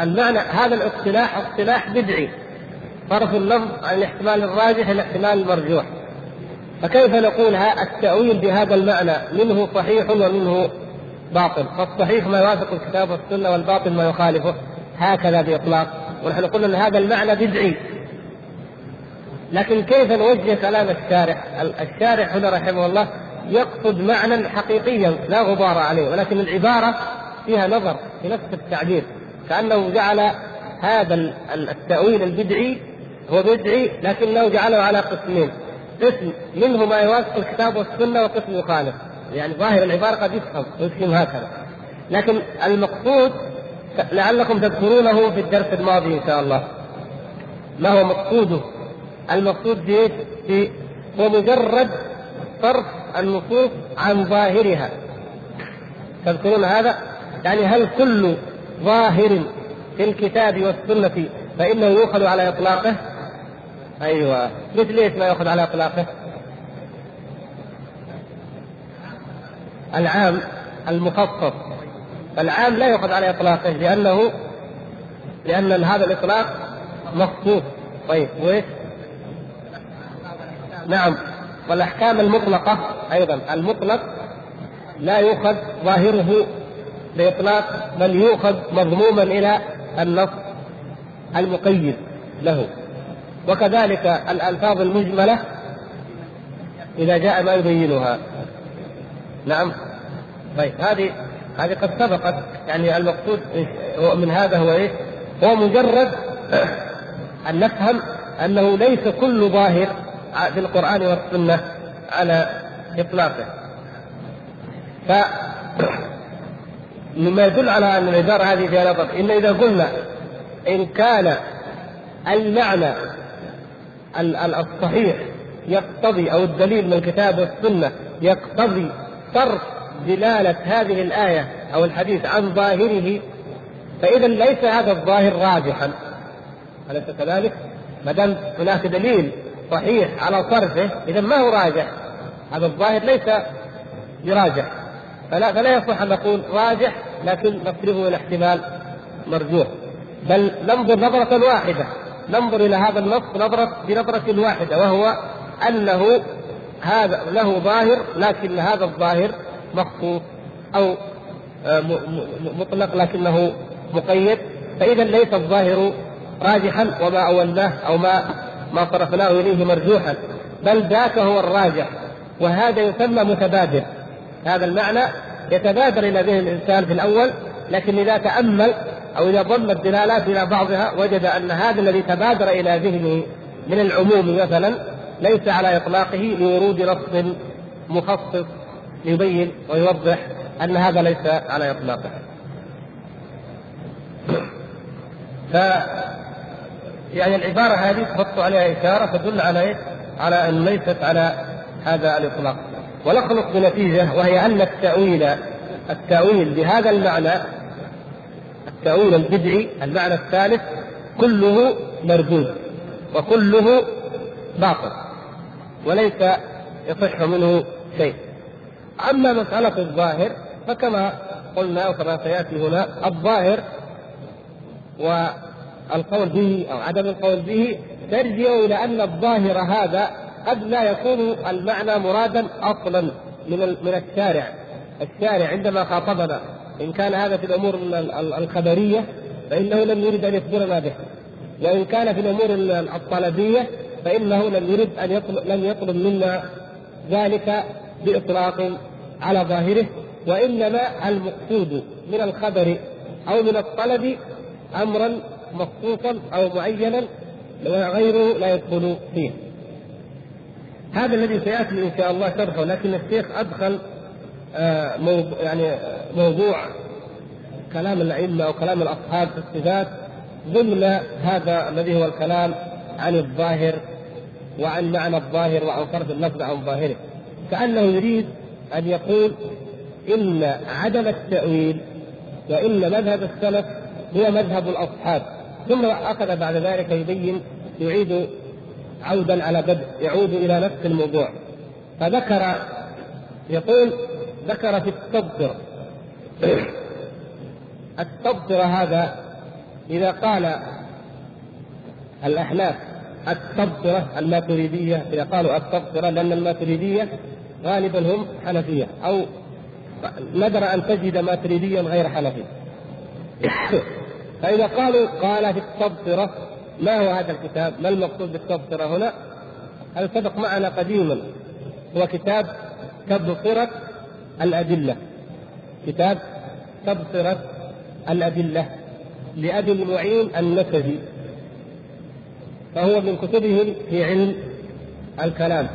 المعنى هذا الاصطلاح اصطلاح بدعي. صرف اللفظ عن الاحتمال الراجح إلى الاحتمال المرجوح. فكيف نقول التأويل بهذا المعنى؟ منه صحيح ومنه باطل. فالصحيح ما يوافق الكتاب والسنة والباطل ما يخالفه. هكذا بإطلاق. ونحن قلنا أن هذا المعنى بدعي. لكن كيف نوجه كلام الشارح؟ الشارح هنا رحمه الله يقصد معنى حقيقيا لا غبار عليه ولكن العبارة فيها نظر في نفس التعبير. كأنه جعل هذا التأويل البدعي هو بدعي لكنه جعله على قسمين. قسم منه ما يوافق الكتاب والسنة وقسم يخالف يعني ظاهر العبارة قد يفهم ويفهم هكذا. لكن المقصود لعلكم تذكرونه في الدرس الماضي إن شاء الله. ما هو مقصوده؟ المقصود هو مجرد صرف النصوص عن ظاهرها. تذكرون هذا؟ يعني هل كل ظاهر في الكتاب والسنة فإنه يؤخذ على إطلاقه؟ أيوه. مثل إيش ما يؤخذ على إطلاقه؟ العام المخصص. العام لا يؤخذ على إطلاقه لأنه لأن هذا الإطلاق مخصوص. طيب وإيش؟ نعم. والأحكام المطلقة أيضا. المطلق لا يؤخذ ظاهره بإطلاق بل يؤخذ مضموما إلى النص المقيد له. وكذلك الألفاظ المجملة إذا جاء ما يبينها نعم طيب هذه هذه قد سبقت يعني المقصود من هذا هو إيش؟ هو مجرد أن نفهم أنه ليس كل ظاهر في القرآن والسنة على إطلاقه. ف مما يدل على أن العباره هذه فيها نظر إن إذا قلنا إن كان المعنى الصحيح يقتضي أو الدليل من الكتاب والسنة يقتضي صرف دلالة هذه الآية أو الحديث عن ظاهره. فإذا ليس هذا الظاهر راجحا. أليس كذلك؟ ما دام هناك دليل صحيح على صرفه إذا ما هو راجح؟ هذا الظاهر ليس براجح. فلا فلا يصح أن نقول راجح لكن نصرفه إلى احتمال مرجوح. بل ننظر نظرة واحدة. ننظر إلى هذا النص نظرة بنظرة واحدة وهو أنه هذا له ظاهر لكن هذا الظاهر مخصوص أو آه، مطلق لكنه مقيد. فإذا ليس الظاهر راجحا وما أولناه أو ما ما صرفناه إليه مرجوحا بل ذاك هو الراجح وهذا يسمى متبادر. هذا المعنى يتبادر إلى ذهن الإنسان في الأول لكن إذا تأمل أو إذا ضم الدلالات إلى بعضها وجد أن هذا الذي تبادر إلى ذهنه من العموم مثلا ليس على إطلاقه لورود نص مخصص يبين ويوضح أن هذا ليس على إطلاقه. ف يعني العبارة هذه تحط عليها إشارة تدل على؟ على أن ليست على هذا الإطلاق. ونخلق بنتيجة وهي أن التأويل التأويل بهذا المعنى التاويل البدعي المعنى الثالث كله مردود وكله باطل وليس يصح منه شيء. أما مسألة الظاهر فكما قلنا وكما سيأتي هنا الظاهر والقول به أو عدم القول به ترجع إلى أن الظاهر هذا قد لا يكون المعنى مرادا أصلا من من الشارع. الشارع عندما خاطبنا إن كان هذا في الأمور الخبرية فإنه لم يرد أن يخبرنا به وإن كان في الأمور الطلبية فإنه لم يرد أن يطلب لم يطلب منا ذلك بإطلاق على ظاهره وإنما المقصود من الخبر أو من الطلب أمرا مخصوصا أو معينا وغيره لا يدخل فيه. هذا الذي سيأتي إن شاء الله شرحه لكن الشيخ أدخل يعني موضوع كلام الأئمة أو كلام الأصحاب في الصفات ضمن هذا الذي هو الكلام عن الظاهر وعن معنى الظاهر وعن صرف اللفظ عن ظاهره. كأنه يريد أن يقول إن عدم التأويل وإن مذهب السلف هو مذهب الأصحاب. ثم أخذ بعد ذلك يبين يعيد عودا على بدء يعود إلى نفس الموضوع. فذكر يقول ذكر في التبصرة التبصرة هذا إذا قال الأحناف التبصرة الماتريدية إذا قالوا التبصرة لأن الماتريدية غالبا هم حنفية أو نذر أن تجد ماتريديا غير حنفي فإذا قالوا قال في التبصرة ما هو هذا الكتاب؟ ما المقصود بالتبصرة هنا؟ هذا سبق معنا قديما هو كتاب تبصرة الأدلة. كتاب تبصرة الأدلة لأبي المعين النسبي فهو من كتبهم في علم الكلام.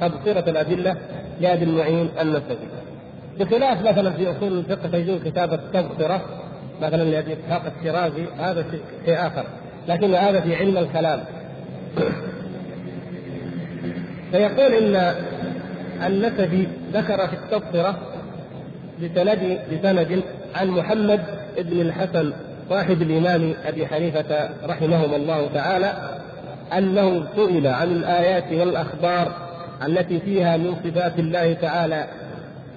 تبصرة الأدلة لأبي المعين النسبي. بخلاف مثلا في أصول الفقه تجدون كتاب التبصرة مثلا لأبي إسحاق الشيرازي هذا شيء آخر. لكن هذا في علم الكلام. فيقول إن النسبي ذكر في التبصرة بسند بسند عن محمد بن الحسن صاحب الإمام أبي حنيفة رحمهما الله تعالى أنه سئل عن الآيات والأخبار التي فيها من صفات الله تعالى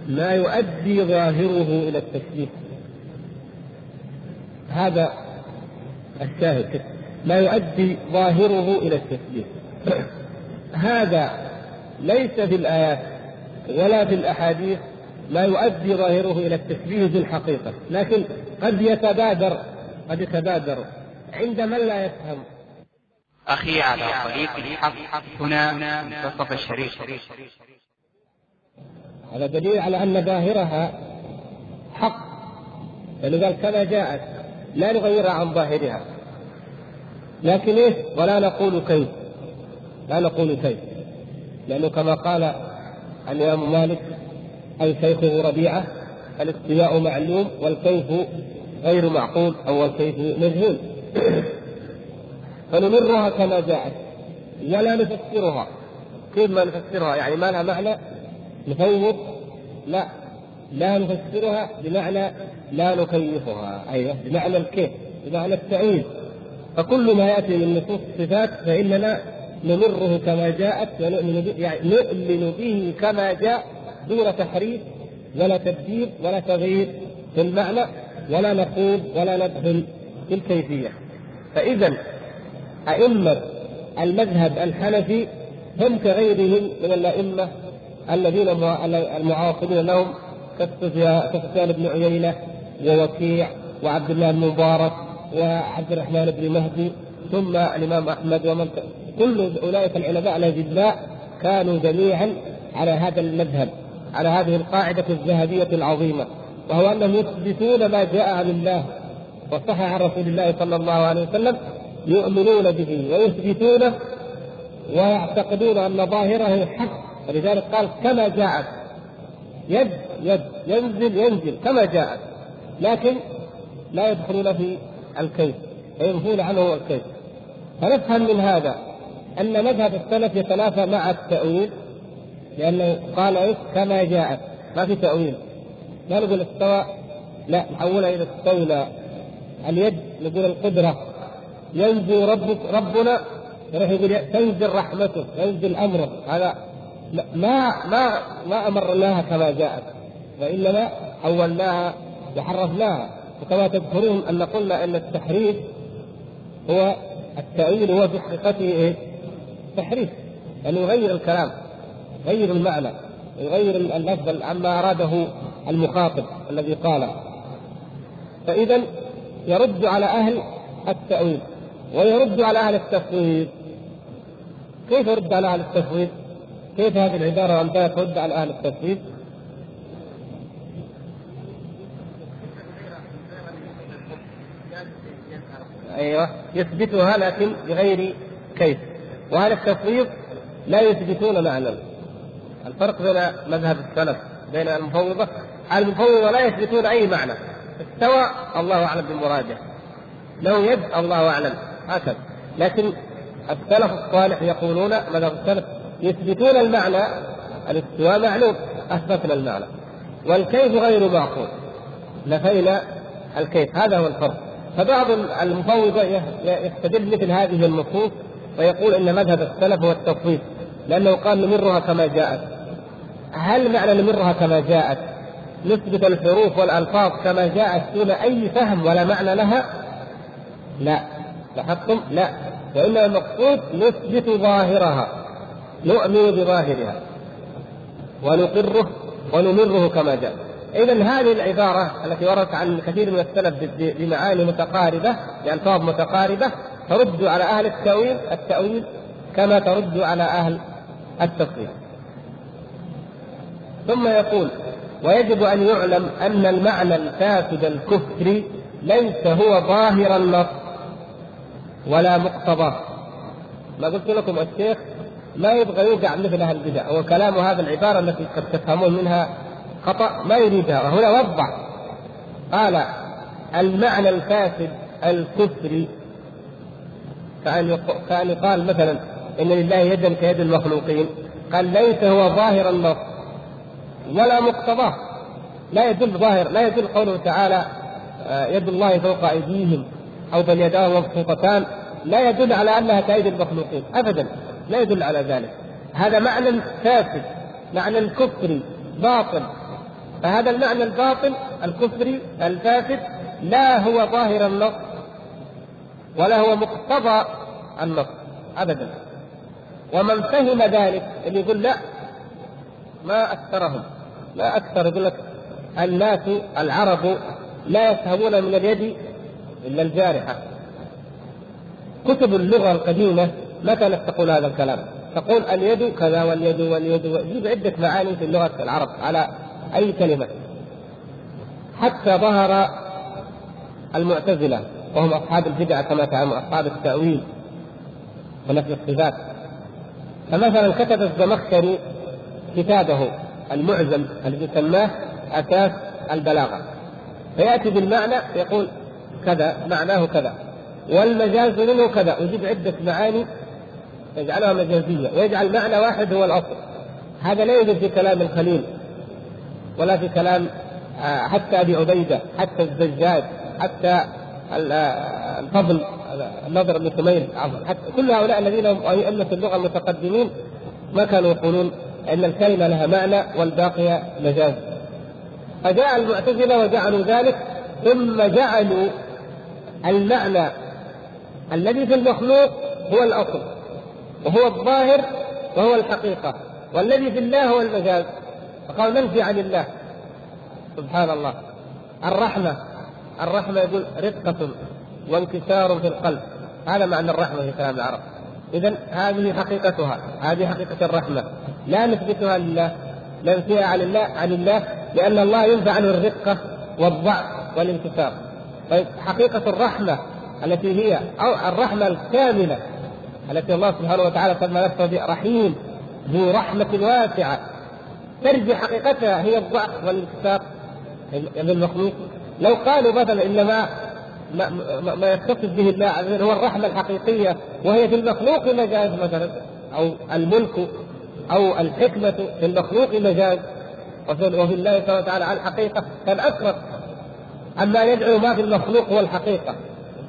ما يؤدي ظاهره إلى التشبيه. هذا الشاهد. ما يؤدي ظاهره إلى التشبيه. هذا ليس في الآيات. ولا في الأحاديث ما يؤدي ظاهره إلى التشبيه بالحقيقة لكن قد يتبادر قد يتبادر عند من لا يفهم. أخي على طريق الحق هنا منتصف الشريف. هذا دليل على أن ظاهرها حق لأنه قال كما جاءت لا نغيرها عن ظاهرها. لكن إيش؟ ولا نقول كيف؟ لا نقول كيف لأنه كما قال الإمام مالك شيخه ربيعة الاستواء معلوم والكيف غير معقول أو الكيف مجهول. فنمرها كما جاءت. ولا نفسرها. كيف ما نفسرها؟ يعني ما لها معنى؟ نفوض لا. لا نفسرها بمعنى لا نكيفها. أيوه بمعنى الكيف بمعنى التأويل فكل ما يأتي من نصوص الصفات فإننا نمره كما جاءت ونؤمن به يعني نؤمن به كما جاء دون تحريف ولا تبديل ولا تغيير في المعنى ولا نقول ولا ندخل في الكيفية. فإذا أئمة المذهب الحنفي هم كغيرهم من الأئمة الذين المعاصرين لهم كسفيان بن عيينة ووكيع وعبد الله بن مبارك وعبد الرحمن بن مهدي ثم الإمام أحمد ومن كل أولئك العلماء الاجلاء كانوا جميعا على هذا المذهب على هذه القاعدة الذهبية العظيمة وهو أنهم يثبتون ما جاء عن الله وصح عن رسول الله صلى الله عليه وسلم يؤمنون به ويثبتونه ويعتقدون أن ظاهره حق. ولذلك قال كما جاءت. يد يد ينزل ينزل كما جاءت. لكن لا يدخلون في الكيف فينفون عنه الكيف. فنفهم من هذا. أن مذهب السلف يتنافى مع التأويل لأنه قال إيش؟ كما جاءت. ما في تأويل. لا نقول استوى؟ لا نحولها إلى استولى. اليد نقول القدرة. ينزل ربك ربنا يروح يقول تنزل رحمته ينزل أمره. هذا ما ما ما أمرناها كما جاءت. وإنما حولناها وحرفناها. وكما تذكرون أن قلنا إن التحريف هو التأويل هو في حقيقته إيه؟ تحريف يعني يغير الكلام يغير المعنى يغير اللفظ عما أراده المخاطب الذي قال فإذا يرد على أهل التأويل ويرد على أهل التفويض كيف يرد على أهل التفويض؟ كيف هذه العبارة وأمثالها ترد على أهل التفسير؟ أيوه يثبتها لكن بغير كيف واهل التفويض لا يثبتون معنى. الفرق بين مذهب السلف بين المفوضة. المفوضة لا يثبتون أي معنى. استوى الله أعلم بمراده. له يد الله أعلم. هكذا. لكن السلف الصالح يقولون مذهب السلف يثبتون المعنى. الاستواء معلوم. أثبتنا المعنى. والكيف غير معقول. نفينا الكيف. هذا هو الفرق. فبعض المفوضة يستدل مثل هذه النصوص ويقول إن مذهب السلف هو التفويض لأنه قال نمرها كما جاءت. هل معنى نمرها كما جاءت؟ نثبت الحروف والألفاظ كما جاءت دون أي فهم ولا معنى لها؟ لا. لاحظتم؟ لا. وإنما المقصود نثبت ظاهرها. نؤمن بظاهرها. ونقره ونمره كما جاء إذا هذه العبارة التي وردت عن كثير من السلف بمعاني متقاربة بألفاظ متقاربة ترد على أهل التأويل التأويل كما ترد على أهل التصوير ثم يقول ويجب أن يعلم أن المعنى الفاسد الكفري ليس هو ظاهر النص ولا مقتضاه. ما قلت لكم الشيخ ما يبغى يوقع مثل أهل البدع هو كلام هذا العبارة التي قد تفهمون منها خطأ ما يريدها وهنا وضح قال المعنى الفاسد الكفري كأن كأن يقال مثلا إن لله يدا كيد المخلوقين. قال ليس هو ظاهر النص ولا مقتضاه. لا يدل ظاهر لا يدل قوله تعالى آه، يد الله فوق أيديهم أو بل يداه مبسوطتان. لا يدل على أنها كأيدي المخلوقين أبدا لا يدل على ذلك. هذا معنى فاسد معنى كفري باطل. فهذا المعنى الباطل الكفري الفاسد لا هو ظاهر النص. ولا هو مقتضى النص ابدا. ومن فهم ذلك اللي يقول لا ما أكثرهم. ما أكثر يقول لك الناس العرب لا يفهمون من اليد إلا الجارحة. كتب اللغة القديمة ما كانت تقول هذا الكلام؟ تقول اليد كذا واليد واليد يجيب عدة معاني في لغة العرب على أي كلمة. حتى ظهر المعتزلة وهم أصحاب البدع كما تعلمون أصحاب التأويل ونفي الصفات. فمثلا كتب الزمخشري كتابه المعجم الذي سماه أساس البلاغة. فيأتي بالمعنى يقول كذا معناه كذا. والمجاز منه كذا ويجيب عدة معاني يجعلها مجازية ويجعل معنى واحد هو الأصل. هذا لا يوجد في كلام الخليل ولا في كلام آه، حتى أبي عبيدة حتى الزجاج حتى الفضل النضر بن سمير حتى كل هؤلاء الذين هم أئمة اللغة المتقدمين ما كانوا يقولون أن الكلمة لها معنى والباقي مجاز. فجاء المعتزلة وجعلوا ذلك ثم جعلوا المعنى الذي في المخلوق هو الأصل وهو الظاهر وهو الحقيقة والذي في الله هو المجاز. فقال ننفي عن الله. سبحان الله. الرحمة. الرحمة يقول رقة وانكسار في القلب. هذا معنى الرحمة في كلام العرب. إذا هذه حقيقتها هذه حقيقة الرحمة. لا نثبتها لله ننفيها عن الله عن الله لأن الله ينفع عنه الرقة والضعف والانكسار. طيب حقيقة الرحمة التي هي أو الرحمة الكاملة التي الله سبحانه وتعالى سمى نفسه رحيم ذو رحمة واسعة ترجع حقيقتها هي الضعف والانكسار. للمخلوق لو قالوا مثلا انما ما, ما, ما يتصف به الله هو الرحمة الحقيقية وهي في المخلوق مجاز مثلا أو الملك أو الحكمة في المخلوق مجاز وفي, الله سبحانه وتعالى على الحقيقة كان أكبر. أما يدعو ما في المخلوق هو الحقيقة.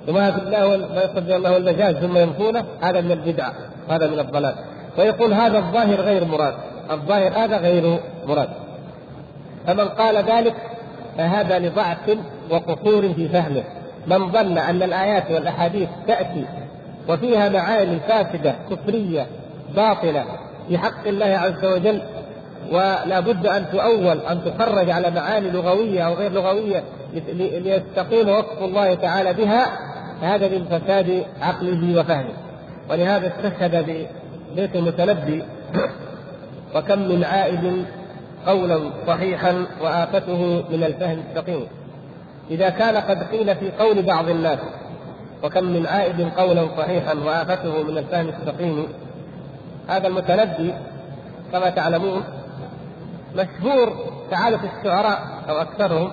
وما في الله ما يصدق الله المجاز ثم ينفونه هذا من البدعه هذا من الضلال. ويقول هذا الظاهر غير مراد. الظاهر هذا غير مراد. فمن قال ذلك فهذا لضعف وقصور في فهمه. من ظن أن الآيات والأحاديث تأتي وفيها معاني فاسدة كفرية باطلة في حق الله عز وجل ولا بد أن تؤول أن تخرج على معاني لغوية أو غير لغوية ليستقيم وصف الله تعالى بها فهذا من فساد عقله وفهمه. ولهذا استشهد ببيت المتنبي وكم من عائد قولا صحيحا وآفته من الفهم السقيم. إذا كان قد قيل في قول بعض الناس وكم من عائد قولا صحيحا وآفته من الفهم السقيم هذا المتنبي كما تعلمون مشهور تعالف الشعراء أو أكثرهم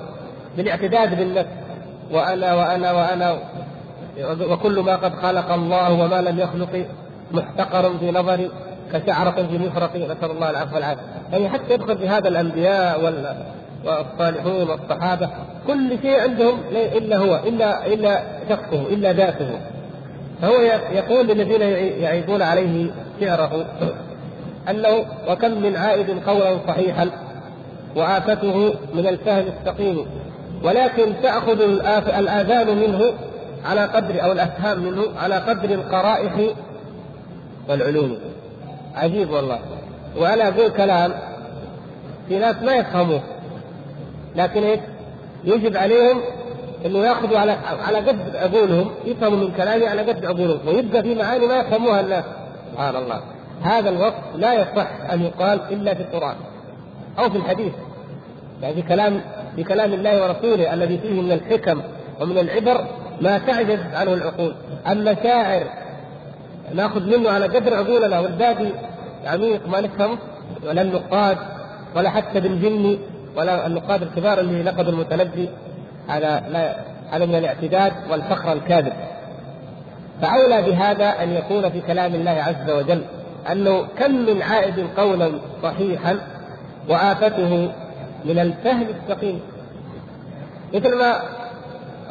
بالاعتداد بالنفس وأنا وأنا وأنا وكل ما قد خلق الله وما لم يخلق محتقر في نظري. كشعرة في مفرق نسأل الله العفو والعافية. يعني حتى يدخل في هذا الأنبياء والصالحون والصحابة كل شيء عندهم إلا هو إلا إلا شخصه إلا ذاته. فهو يقول للذين يعيبون عليه شعره أنه وكم من عائد قولا صحيحا وآفته من الفهم السقيم ولكن تأخذ الآذان منه على قدر أو الأفهام منه على قدر القرائح والعلوم. عجيب والله. وأنا أقول كلام في ناس ما يفهموه. لكن إيش؟ يجب عليهم إنه يأخذوا على على قد عقولهم يفهموا من كلامي على قد عقولهم. ويبقى في معاني ما يفهموها الناس. سبحان الله. هذا الوصف لا يصح أن يقال إلا في القرآن أو في الحديث. يعني في كلام في كلام الله ورسوله الذي فيه من الحكم ومن العبر ما تعجز عنه العقول. أما شاعر ناخذ منه على قدر عقولنا والباقي عميق ما نفهمه ولا النقاد ولا حتى بالجن ولا النقاد الكبار اللي نقدوا المتنبي هذا لا هذا من الاعتداد والفخر الكاذب. فأولى بهذا أن يكون في كلام الله عز وجل أنه كم من عائد قولا صحيحا وآفته من الفهم السقيم مثل ما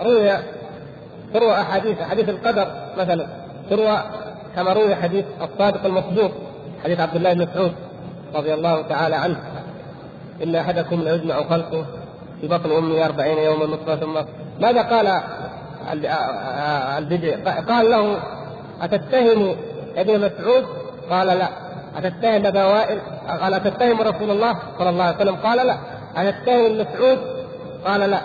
روي تروى أحاديث حديث القدر مثلا تروى كما روي حديث الصادق المصدوق حديث عبد الله بن مسعود رضي الله تعالى عنه. إن أحدكم ليجمع خلقه في بطن أمه أربعين يوما نطفة ثم ماذا قال البدع؟ قال له أتتهم ابن مسعود؟ قال لا. أتتهم أبا وائل قال أتتهم رسول الله صلى الله عليه وسلم؟ قال لا. أتتهم مسعود؟ قال لا.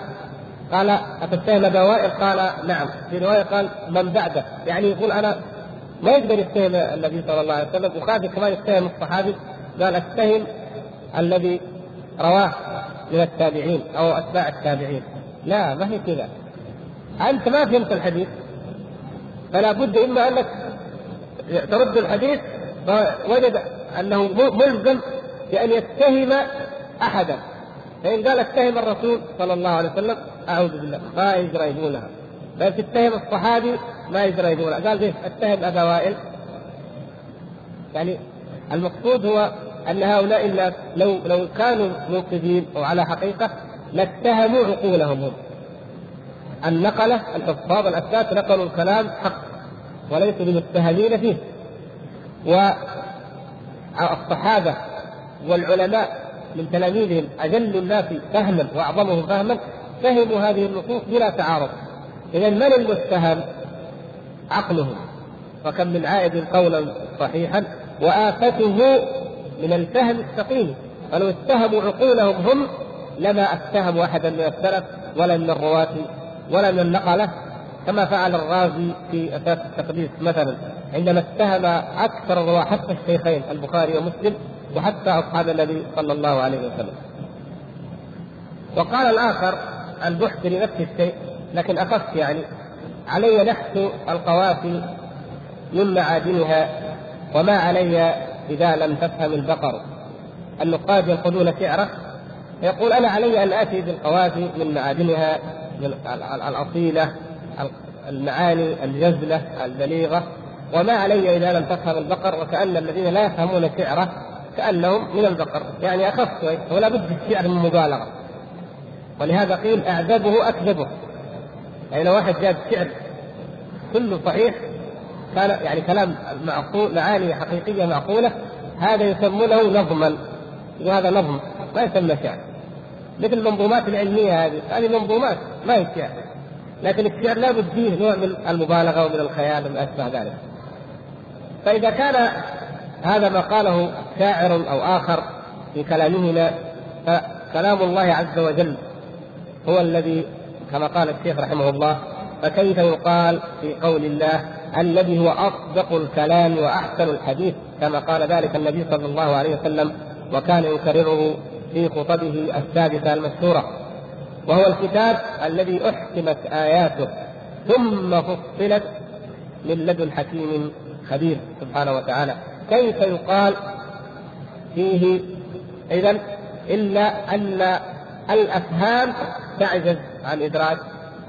قال أتتهم أبا وائل قال نعم. في رواية قال من بعده. يعني يقول أنا ما يقدر يتهم النبي صلى الله عليه وسلم وخاف كمان يتهم الصحابي قال اتهم الذي رواه من التابعين أو أتباع التابعين. لا ما هي كذا. أنت ما فهمت الحديث فلا بد إما أنك ترد الحديث فوجد أنه ملزم بأن يتهم أحدا. فإن قال اتهم الرسول صلى الله عليه وسلم أعوذ بالله ما يجرى يقولها بل تتهم الصحابي ما يجرى يقول. قال كيف اتهم أبا وائل. يعني المقصود هو أن هؤلاء الناس لو لو كانوا موقفين أو على حقيقة لاتهموا عقولهم. هم النقله الحفاظ الاثبات نقلوا الكلام حق وليسوا بمتهمين فيه. والصحابة والعلماء من تلاميذهم أجل الناس فهما وأعظمهم فهما فهموا هذه النصوص بلا تعارض. اذا من المتهم؟ عقله. وكم من عائد قولا صحيحا وآفته من الفهم السقيم. فلو اتهموا عقولهم هم لما اتهموا أحدا من السلف ولا من الرواة ولا من النقلة. كما فعل الرازي في أساس التقديس مثلا. عندما اتهم أكثر الرواة حتى الشيخين البخاري ومسلم وحتى أصحاب النبي صلى الله عليه وسلم. وقال الآخر البحث لنفس الشيء لكن أخف يعني. علي نحت القوافي من معادنها وما علي إذا لم تفهم البقر. النقاد ينقدون شعره يقول أنا علي أن آتي بالقوافي من معادنها من الأصيلة المعاني الجزلة البليغة وما علي إذا لم تفهم البقر وكأن الذين لا يفهمون شعره كأنهم من البقر. يعني أخف شوي ولا بد في الشعر من مبالغة. ولهذا قيل أعذبه أكذبه. يعني لو واحد جاب شعر كله صحيح كان يعني كلام معقول معاني حقيقية معقولة هذا يسمونه نظما. وهذا نظم ما يسمى شعر مثل المنظومات العلمية هذه هذه منظومات ما هي شعر لكن الشعر لا بد فيه نوع من المبالغة ومن الخيال وما أشبه ذلك. فإذا كان هذا ما قاله شاعر أو آخر في كلامهما فكلام الله عز وجل هو الذي كما قال الشيخ رحمه الله فكيف يقال في قول الله الذي هو أصدق الكلام وأحسن الحديث؟ كما قال ذلك النبي صلى الله عليه وسلم وكان يكرره في خطبه السادسة المشهورة. وهو الكتاب الذي أحكمت آياته ثم فصلت من لدن حكيم خبير سبحانه وتعالى. كيف يقال فيه اذا إلا أن الأفهام تعجز عن إدراك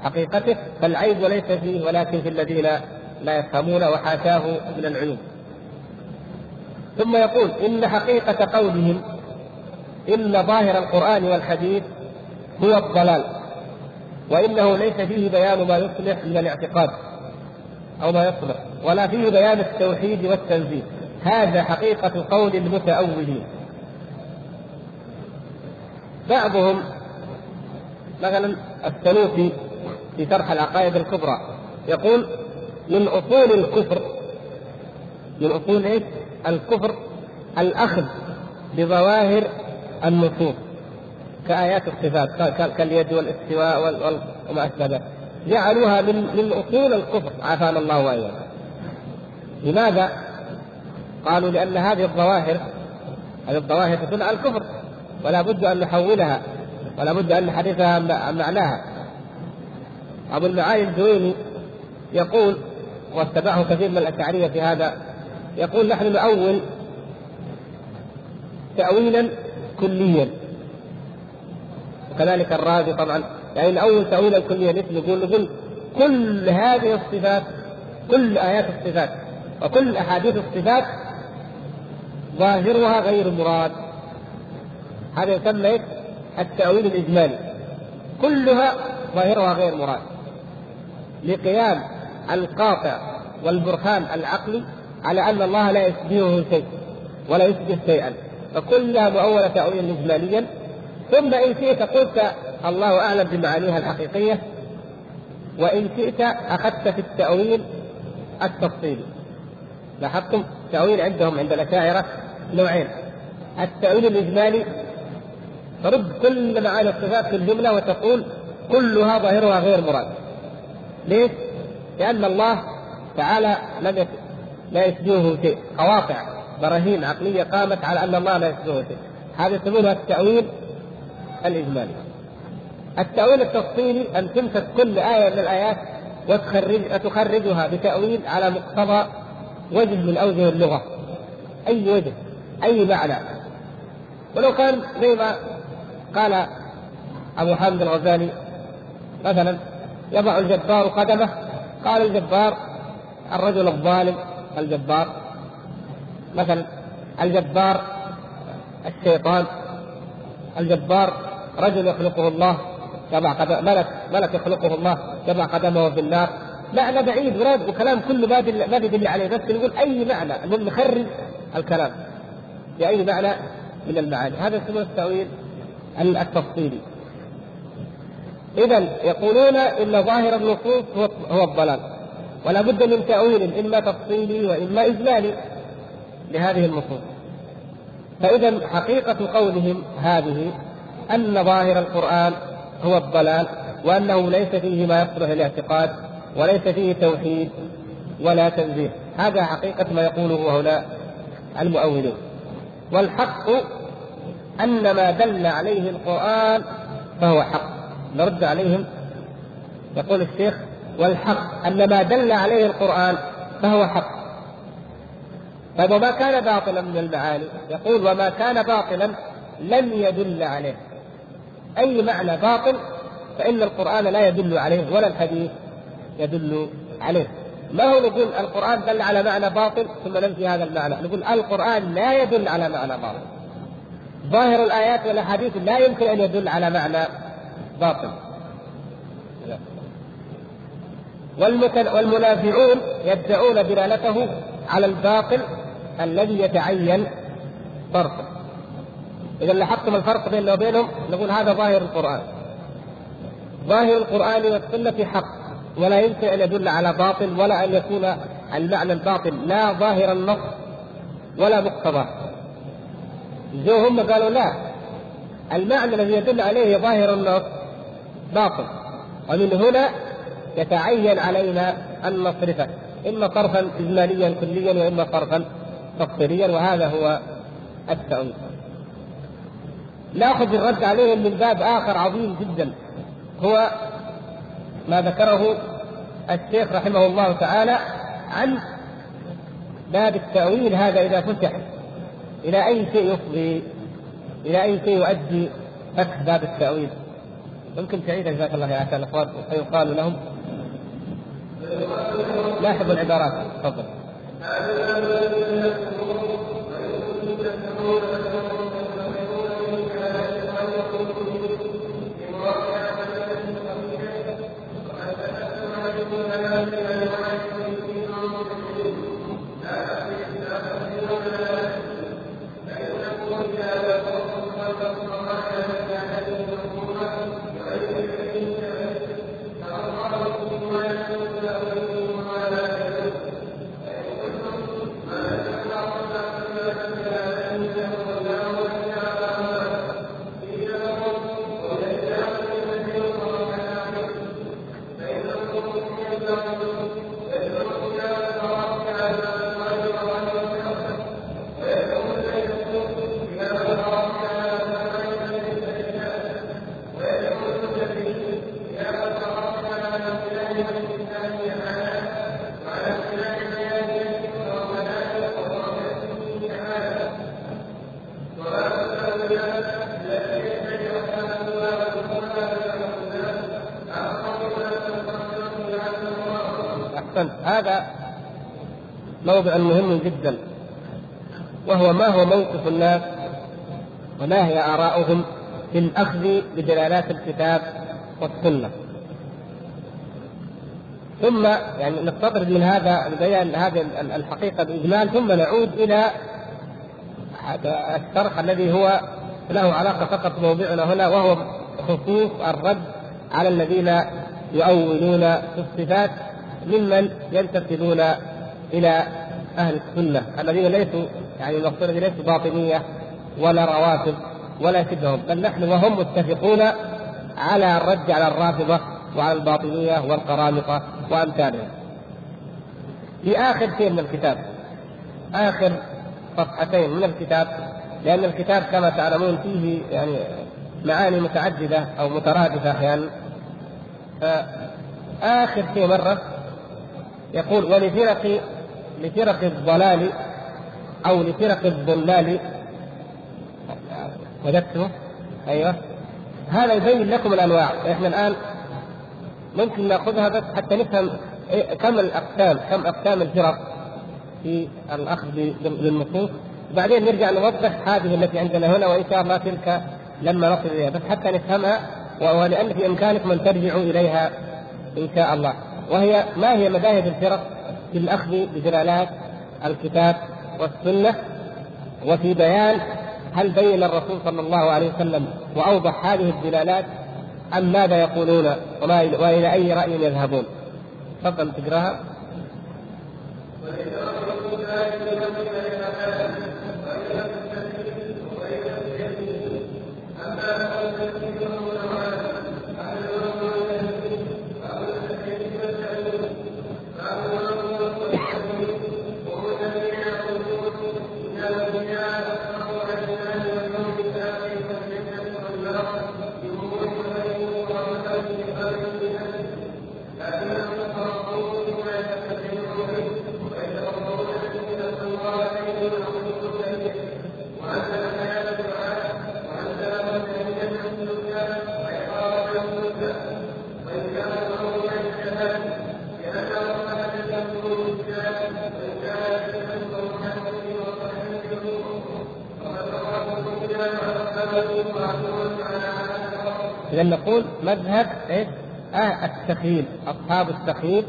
حقيقته فالعيب ليس فيه ولكن في الذين لا يفهمون وحاشاه من العيوب ثم يقول إن حقيقة قولهم إن ظاهر القرآن والحديث هو الضلال وإنه ليس فيه بيان ما يصلح من الاعتقاد أو ما يصلح ولا فيه بيان التوحيد والتنزيل هذا حقيقة قول المتأولين. بعضهم مثلا السنوسي في شرح العقائد الكبرى يقول من أصول الكفر من أصول إيش؟ الكفر الأخذ بظواهر النصوص كآيات الصفات كاليد والاستواء وما أشبه ذلك جعلوها من من أصول الكفر عافانا الله وإياكم لماذا؟ قالوا لأن هذه الظواهر هذه الظواهر تدل على الكفر ولا بد أن نحولها ولا بد أن نحدثها عن معناها. أبو المعالي الجويني يقول واتبعه كثير من الأشعرية في هذا يقول نحن نؤول تأويلا كليا. وكذلك الرازي طبعا يعني نؤول تأويلا كليا مثل نقول نقول كل هذه الصفات كل آيات الصفات وكل أحاديث الصفات ظاهرها غير مراد. هذا يسمى التأويل الإجمالي. كلها ظاهرها غير مراد. لقيام القاطع والبرهان العقلي على أن الله لا يشبهه شيء ولا يشبه شيئا. فكلها مؤولة تأويلا إجماليا. ثم إن شئت قلت الله أعلم بمعانيها الحقيقية. وإن شئت أخذت في التأويل التفصيلي لاحظتم؟ التأويل عندهم عند الأشاعرة نوعين. التأويل الإجمالي ترد كل معاني الصفات في الجملة وتقول كلها ظاهرها غير مراد. ليش؟ لأن الله تعالى لم لا يشبهه شيء قواطع براهين عقلية قامت على أن الله لا يشبهه شيء هذا يسمونها التأويل الإجمالي. التأويل التفصيلي أن تمسك كل آية من الآيات وتخرج وتخرجها بتأويل على مقتضى وجه من أوجه اللغة. أي وجه؟ أي معنى؟ ولو كان زي ما قال أبو حامد الغزالي مثلا يضع الجبار قدمه قال الجبار الرجل الظالم الجبار. مثلا الجبار الشيطان الجبار رجل يخلقه الله يضع قدم ملك ملك يخلقه الله يضع قدمه في النار. معنى بعيد وراد وكلام كله ما ما يدل عليه بس نقول أي معنى؟ المهم نخرج الكلام. بأي معنى؟ من المعاني. هذا يسمونه التأويل. التفصيلي اذا يقولون إن ظاهر النصوص هو الضلال ولا بد من تأويل إما تفصيلي وإما اجمالي لهذه النصوص. فإذا حقيقة قولهم هذه أن ظاهر القرآن هو الضلال وأنه ليس فيه ما يصلح الاعتقاد وليس فيه توحيد ولا تنزيه. هذا حقيقة ما يقوله هؤلاء المؤولون. والحق أن ما دل عليه القرآن فهو حق. نرد عليهم. يقول الشيخ والحق. أن ما دل عليه القرآن فهو حق. طيب وما كان باطلا من المعاني؟ يقول وما كان باطلا لم يدل عليه. أي معنى باطل؟ فإن القرآن لا يدل عليه ولا الحديث يدل عليه. ما هو نقول القرآن دل على معنى باطل؟ ثم ننفي هذا المعنى. نقول القرآن لا يدل على معنى باطل. ظاهر الآيات والأحاديث لا يمكن أن يدل على معنى باطل. والمنافعون يدعون دلالته على الباطل الذي يتعين فرقه. إذا لاحظتم الفرق بيننا وبينهم؟ نقول هذا ظاهر القرآن. ظاهر القرآن والسنة حق ولا يمكن أن يدل على باطل ولا أن يكون المعنى الباطل لا ظاهر النص ولا مقتضاه. جو هم قالوا لا. المعنى الذي يدل عليه ظاهر النص باطل. ومن هنا يتعين علينا أن نصرفه إما صرفا إجماليا كليا وإما صرفا تفصيليا وهذا هو التأويل. نأخذ الرد عليهم من باب آخر عظيم جدا. هو ما ذكره الشيخ رحمه الله تعالى عن باب التأويل هذا إذا فتح. إلى أي شيء يفضي إلى أي شيء يؤدي فتح باب التأويل. ممكن تعيد جزاك الله يا عسى الأخوان. فيقال لهم لاحظوا العبارات. تفضل. هذا موضع مهم جدا وهو ما هو موقف الناس وما هي آراؤهم في الأخذ بدلالات الكتاب والسنة. ثم يعني نستطرد من هذا بيان هذه الحقيقة بإجمال ثم نعود إلى الشرح الذي هو له علاقة فقط بموضوعنا هنا وهو خصوص الرد على الذين يؤولون في الصفات ممن ينتسبون إلى أهل السنة الذين ليسوا يعني المقصود ليسوا باطنية ولا رواتب ولا شبههم بل نحن وهم متفقون على الرد على الرافضة وعلى الباطنية والقرامطة وأمثالهم. في آخر شيء من الكتاب آخر صفحتين من الكتاب لأن الكتاب كما تعلمون فيه يعني معاني متعددة أو مترادفة أحيانا فآخر شيء مرة يقول ولفرق لفرق الضلال أو لفرق الضلال. وجدته أيوه. هذا يبين لكم الأنواع. إحنا الآن ممكن نأخذها بس حتى نفهم كم الأقسام كم أقسام الفرق في الأخذ بالنصوص بعدين نرجع نوضح هذه التي عندنا هنا وإن شاء الله تلك لما نصل إليها. بس حتى نفهمها ولان في امكانكم أن ترجعوا إليها إن شاء الله. وهي ما هي مذاهب الفرق في الأخذ بدلالات الكتاب والسنة وفي بيان هل بين الرسول صلى الله عليه وسلم وأوضح هذه الدلالات أم ماذا يقولون وما وإلى أي رأي يذهبون؟ تفضل تقراها. نقول مذهب إيش؟ آه التخييم أصحاب التخييم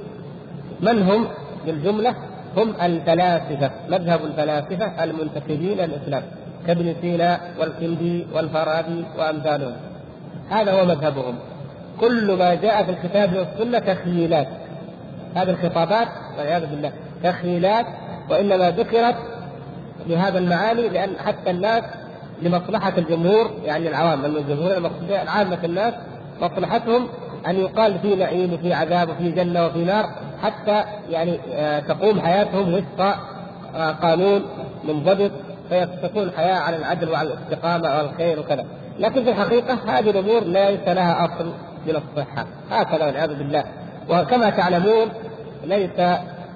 من هم بالجملة؟ هم الفلاسفة مذهب الفلاسفة المنتسبين للإسلام كابن سينا والكندي والفارابي وأمثالهم هذا هو مذهبهم كل ما جاء في الكتاب والسنة تخييلات هذه الخطابات والعياذ بالله تخييلات وإنما ذكرت لهذا المعاني لأن حتى الناس لمصلحة الجمهور يعني العوام الجمهور المقصودية عامة الناس مصلحتهم أن يقال في نعيم وفي عذاب وفي جنة وفي نار حتى يعني آه، تقوم حياتهم وفق آه، قانون منضبط فيتكون حياة على العدل وعلى الاستقامة والخير وكذا. لكن في الحقيقة هذه الأمور ليس لها أصل من الصحة هكذا والعياذ بالله. وكما تعلمون ليس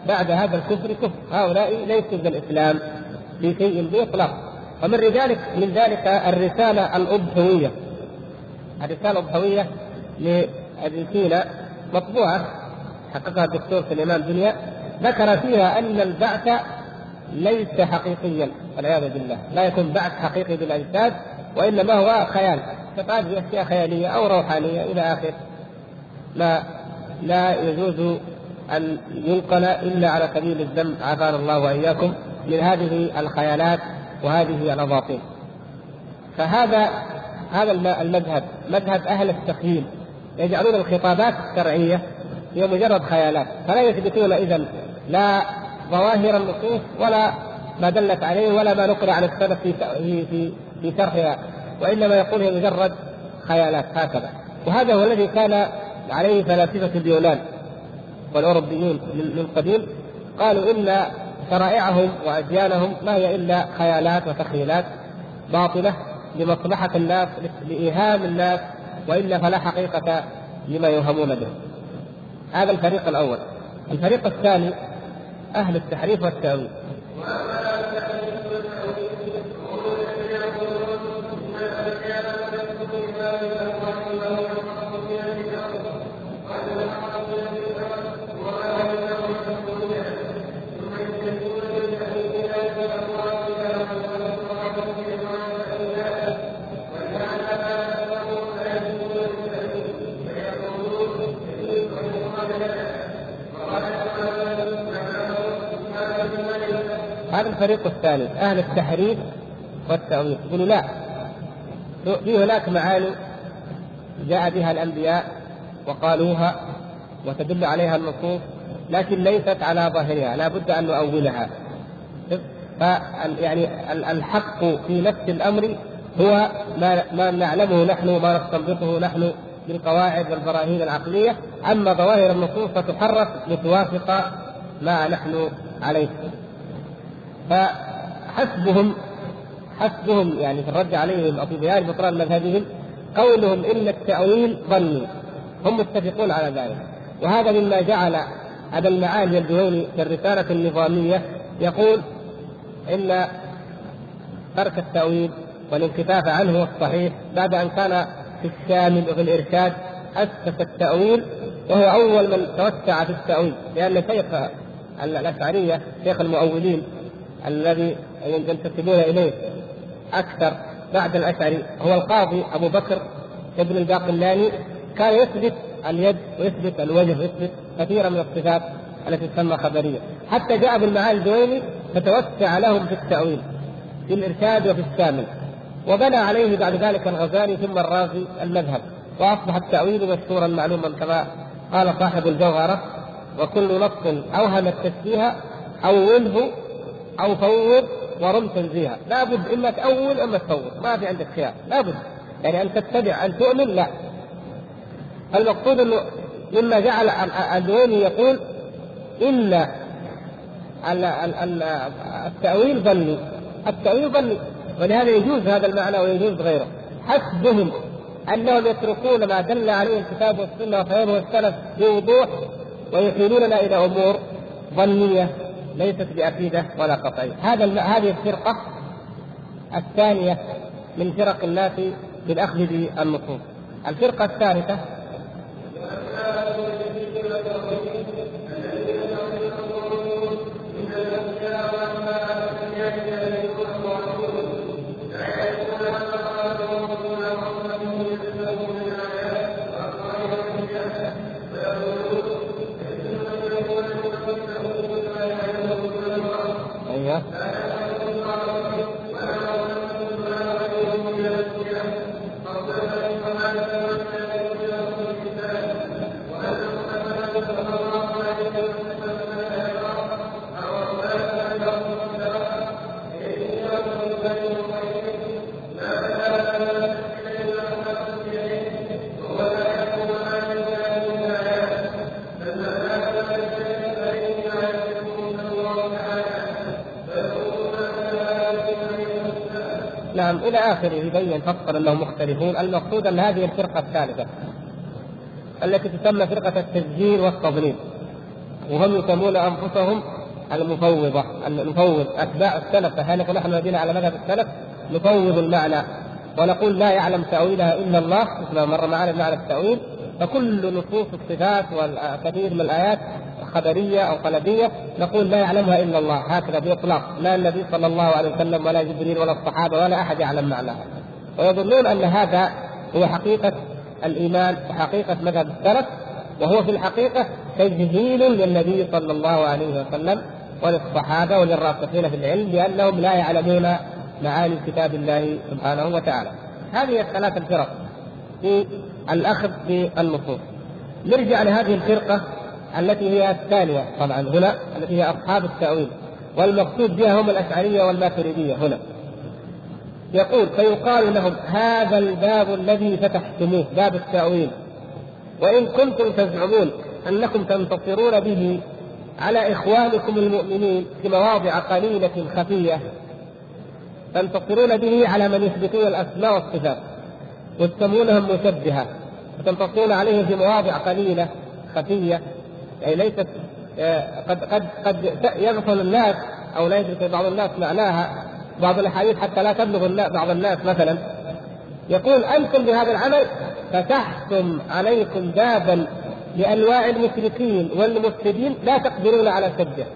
بعد هذا الكفر كفر. هؤلاء ليسوا من الإسلام في شيء بإطلاق. ومن ذلك من ذلك الرسالة الأضحوية الرسالة الأضحوية لابن سينا مطبوعة حققها الدكتور سليمان دنيا ذكر فيها أن البعث ليس حقيقيا والعياذ بالله. لا يكون بعث حقيقي بالأجساد وإنما هو خيال. فقال في أشياء خيالية أو روحانية إلى آخر. لا لا يجوز أن ينقل إلا على سبيل الذم عافانا الله وإياكم من هذه الخيالات. وهذه الأباطيل. فهذا هذا المذهب مذهب أهل التخييم. يجعلون الخطابات الشرعية هي مجرد خيالات. فلا يثبتون إذا لا ظواهر النصوص ولا ما دلت عليه ولا ما نقل عن السلف في في في شرحها. وإنما يقول هي مجرد خيالات هكذا. وهذا هو الذي كان عليه فلاسفة اليونان والاوروبيون من قديم قالوا إن شرائعهم وأديانهم ما هي إلا خيالات وتخيلات باطلة لمصلحة الناس لإيهام الناس وإلا فلا حقيقة لما يوهمون به. هذا الفريق الأول. الفريق الثاني أهل التحريف والتأويل. هذا الفريق الثاني أهل التحريف والتأويل. يقولوا لا. في هناك معاني جاء بها الأنبياء وقالوها وتدل عليها النصوص لكن ليست على ظاهرها لا بد أن نؤولها. يعني الحق في نفس الأمر هو ما ما نعلمه نحن وما نستنبطه نحن بالقواعد والبراهين العقلية أما ظواهر النصوص فتحرف لتوافق ما نحن عليه. فحسبهم حسبهم يعني في الرد عليهم أو في بيان بطلان مذهبهم قولهم إن التأويل ظني هم متفقون على ذلك. وهذا مما جعل ابا المعالي الجهيني في الرسالة النظامية يقول إن ترك التأويل والانكفاف عنه هو الصحيح بعد أن كان في الشامل وفي الإرشاد أسس التأويل وهو أول من توسع في التأويل لأن شيخ الأشعرية شيخ المؤولين الذي ينتسبون إليه أكثر بعد الأشعري هو القاضي أبو بكر ابن الباقلاني. كان يثبت اليد ويثبت الوجه ويثبت كثيرا من الصفات التي تسمى خبرية. حتى جاء ابن المعالي الجويني فتوسع لهم في التأويل في الإرشاد وفي الشامل. وبنى عليه بعد ذلك الغزالي ثم الرازي المذهب. وأصبح التأويل مشهورا معلوما كما قال صاحب الجوهرة وكل نص أوهم التشبيه اوله أو فوض ورم تنزيها لابد اما تاول اما تفوض ما في عندك خيار. لابد يعني أن تتبع أن تؤمن لا. المقصود إنه مما جعل الدويني يقول إن التأويل ظني. التأويل ظني. ولهذا يجوز هذا المعنى ويجوز غيره. حسبهم أنهم يتركون ما دل عليه الكتاب والسنة وفهمه السلف بوضوح ويحيلوننا إلى أمور ظنية. ليست بعقيده ولا قطعيه، هذا هذه الفرقة الثانية من فرق الناس بالأخذ بالنصوص. الفرقة الثالثة إلى آخره يبين فصل انهم مختلفون المقصود أن هذه الفرقة الثالثة التي تسمى فرقة التسجيل والتضليل وهم يسمون أنفسهم المفوضة المفوض أتباع السلف فهل نحن الذين على مذهب السلف نفوض المعنى ونقول لا يعلم تأويلها إلا الله مثل ما مر معنا بمعنى التأويل فكل نصوص الصفات والكثير من الآيات خبريه أو قلبيه نقول لا يعلمها إلا الله هكذا بإطلاق لا النبي صلى الله عليه وسلم ولا جبريل ولا الصحابة ولا أحد يعلم معناها ويظنون أن هذا هو حقيقة الإيمان وحقيقه مذهب السلف وهو في الحقيقة تجهيل للنبي صلى الله عليه وسلم وللصحابة وللراسخين في العلم لانهم لا يعلمون معاني كتاب الله سبحانه وتعالى. هذه الثلاث الفرق في الأخذ بالنصوص. نرجع لهذه الفرقة التي هي الثانية طبعا هنا التي هي أصحاب التأويل. والمقصود بها هم الأشعرية والماتريدية هنا. يقول فيقال لهم هذا الباب الذي فتحتموه باب التأويل. وإن كنتم تزعمون أنكم تنتصرون به على إخوانكم المؤمنين في مواضع قليلة خفية تنتصرون به على من يثبتون الأسماء والصفات وتسمونهم مشبهة وتنتصرون عليهم في مواضع قليلة خفية. يعني ليست آه، قد قد قد يغفل الناس أو لا يدرك بعض الناس معناها بعض الأحاديث حتى لا تبلغ بعض الناس مثلا. يقول أنتم بهذا العمل فتحتم عليكم بابا لأنواع المشركين والمفسدين لا تقدرون على سده.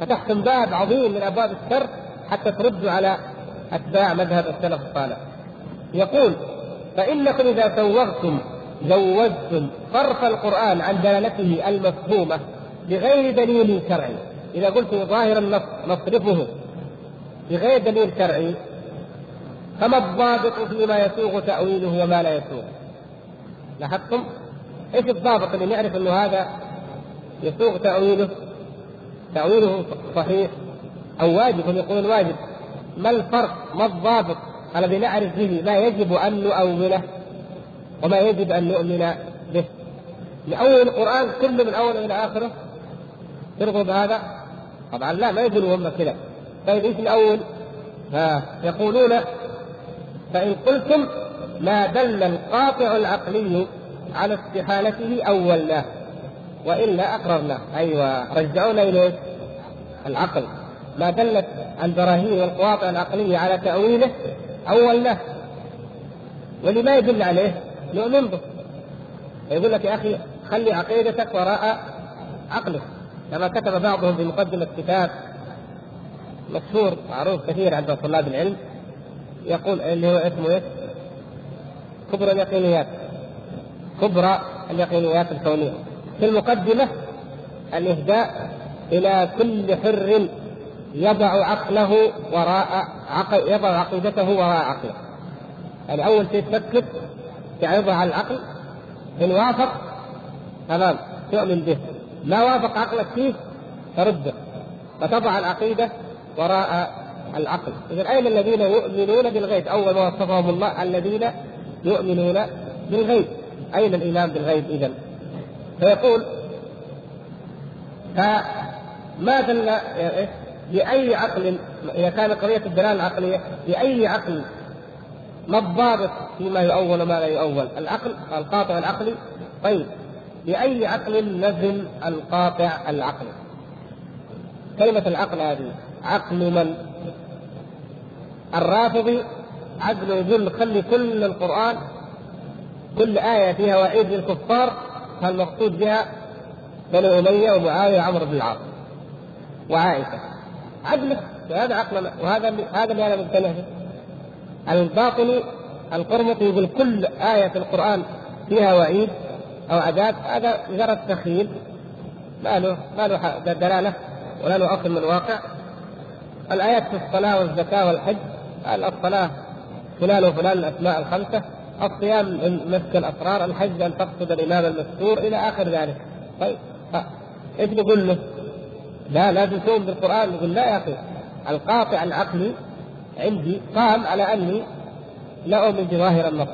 فتحتم باب عظيم من أبواب الشر حتى تردوا على أتباع مذهب السلف الصالح. يقول فإنكم إذا سوغتم زودتم صرف القرآن عن دلالته المفهومة بغير دليل شرعي. إذا قلت ظاهر النص نصرفه بغير دليل شرعي فما الضابط فيما يسوغ تأويله وما لا يسوغ؟ لاحظتم؟ إيش الضابط اللي نعرف إنه هذا يسوغ تأويله؟ تأويله صحيح أو واجب؟ هم يقولون واجب؟ ما الفرق؟ ما الضابط الذي نعرف به ما يجب أن نؤوله؟ وما يجب أن نؤمن به. لأول القرآن كله من أوله إلى آخره ترضوا بهذا؟ طبعا لا ما يقولوا هم كذا طيب إيش الأول؟ ها يقولون فإن قلتم ما دل القاطع العقلي على استحالته أولناه وإلا أقررناه. أيوه رجعونا إلى العقل. ما دلت البراهين والقواطع العقلية على تأويله أولناه. واللي ما يدل عليه؟ نؤمن به يقول لك يا أخي خلي عقيدتك وراء عقلك كما كتب بعضهم في مقدمة كتاب مشهور معروف كثير عند طلاب العلم يقول اللي هو اسمه إيش؟ كبرى اليقينيات. كبرى اليقينيات الكونية. في المقدمة الإهداء إلى كل حر يضع عقله وراء عقل يضع عقيدته وراء عقله. يعني اول شيء تفكر تعرضها على العقل إن وافق تمام تؤمن به. ما وافق عقلك فيه ترده فتضع العقيدة وراء العقل. اذا أين الذين يؤمنون بالغيب؟ أول ما وصفهم الله الذين يؤمنون بالغيب. أين الإيمان بالغيب اذا فيقول فما دل بأي عقل إذا كان قضية الدلالة العقلية بأي عقل ما الضابط؟ فيما يؤول وما لا يؤول. العقل القاطع العقلي؟ طيب. بأي عقل نزل القاطع العقل؟ كلمة العقل هذه. عقل من؟ الرافضي عقل يقول خلي كل القرآن كل آية فيها وعيد للكفار فالمقصود بها؟ بني أمية ومعاوية وعمرو بن العاص وعائشة. عدله هذا عقلنا وهذا هذا اللي أنا مقتنع به الباطني القرمطي يقول كل آية في القرآن فيها وعيد أو عذاب هذا مجرد تخيل ما له ما له دلالة ولا له أصل من الواقع. الآيات في الصلاة والزكاة والحج الصلاة فلان وفلان الأسماء الخمسة. الصيام مسك الأسرار الحج أن تقصد الإمام المستور إلى آخر ذلك. طيب إيش نقول له؟ لا لازم تؤمن بالقرآن يقول لا يا أخي القاطع العقلي عندي قام على أني لا أؤمن بظاهر النص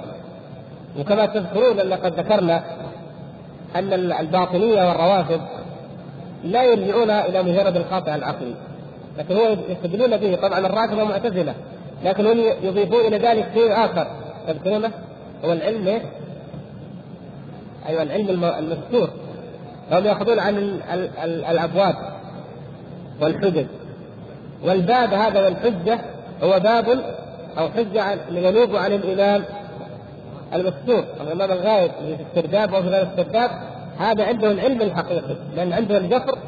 وكما تذكرون أن قد ذكرنا أن الباطنية والروافض لا يرجعون إلى مجرد القاطع العقلي. لكن هو يستدلون به. طبعا الرافضة معتزلة لكن هم يضيفون إلى ذلك شيء آخر. تذكرونه؟ هو العلم إيه؟ أيوه العلم المستور هم يأخذون عن الأبواب والحجج. والباب هذا والحجة هو باب أو حجة ينوب عن الإمام المستور الإمام الغائب في السرداب وفي غير السرداب هذا عنده العلم الحقيقي لأن عنده الجفر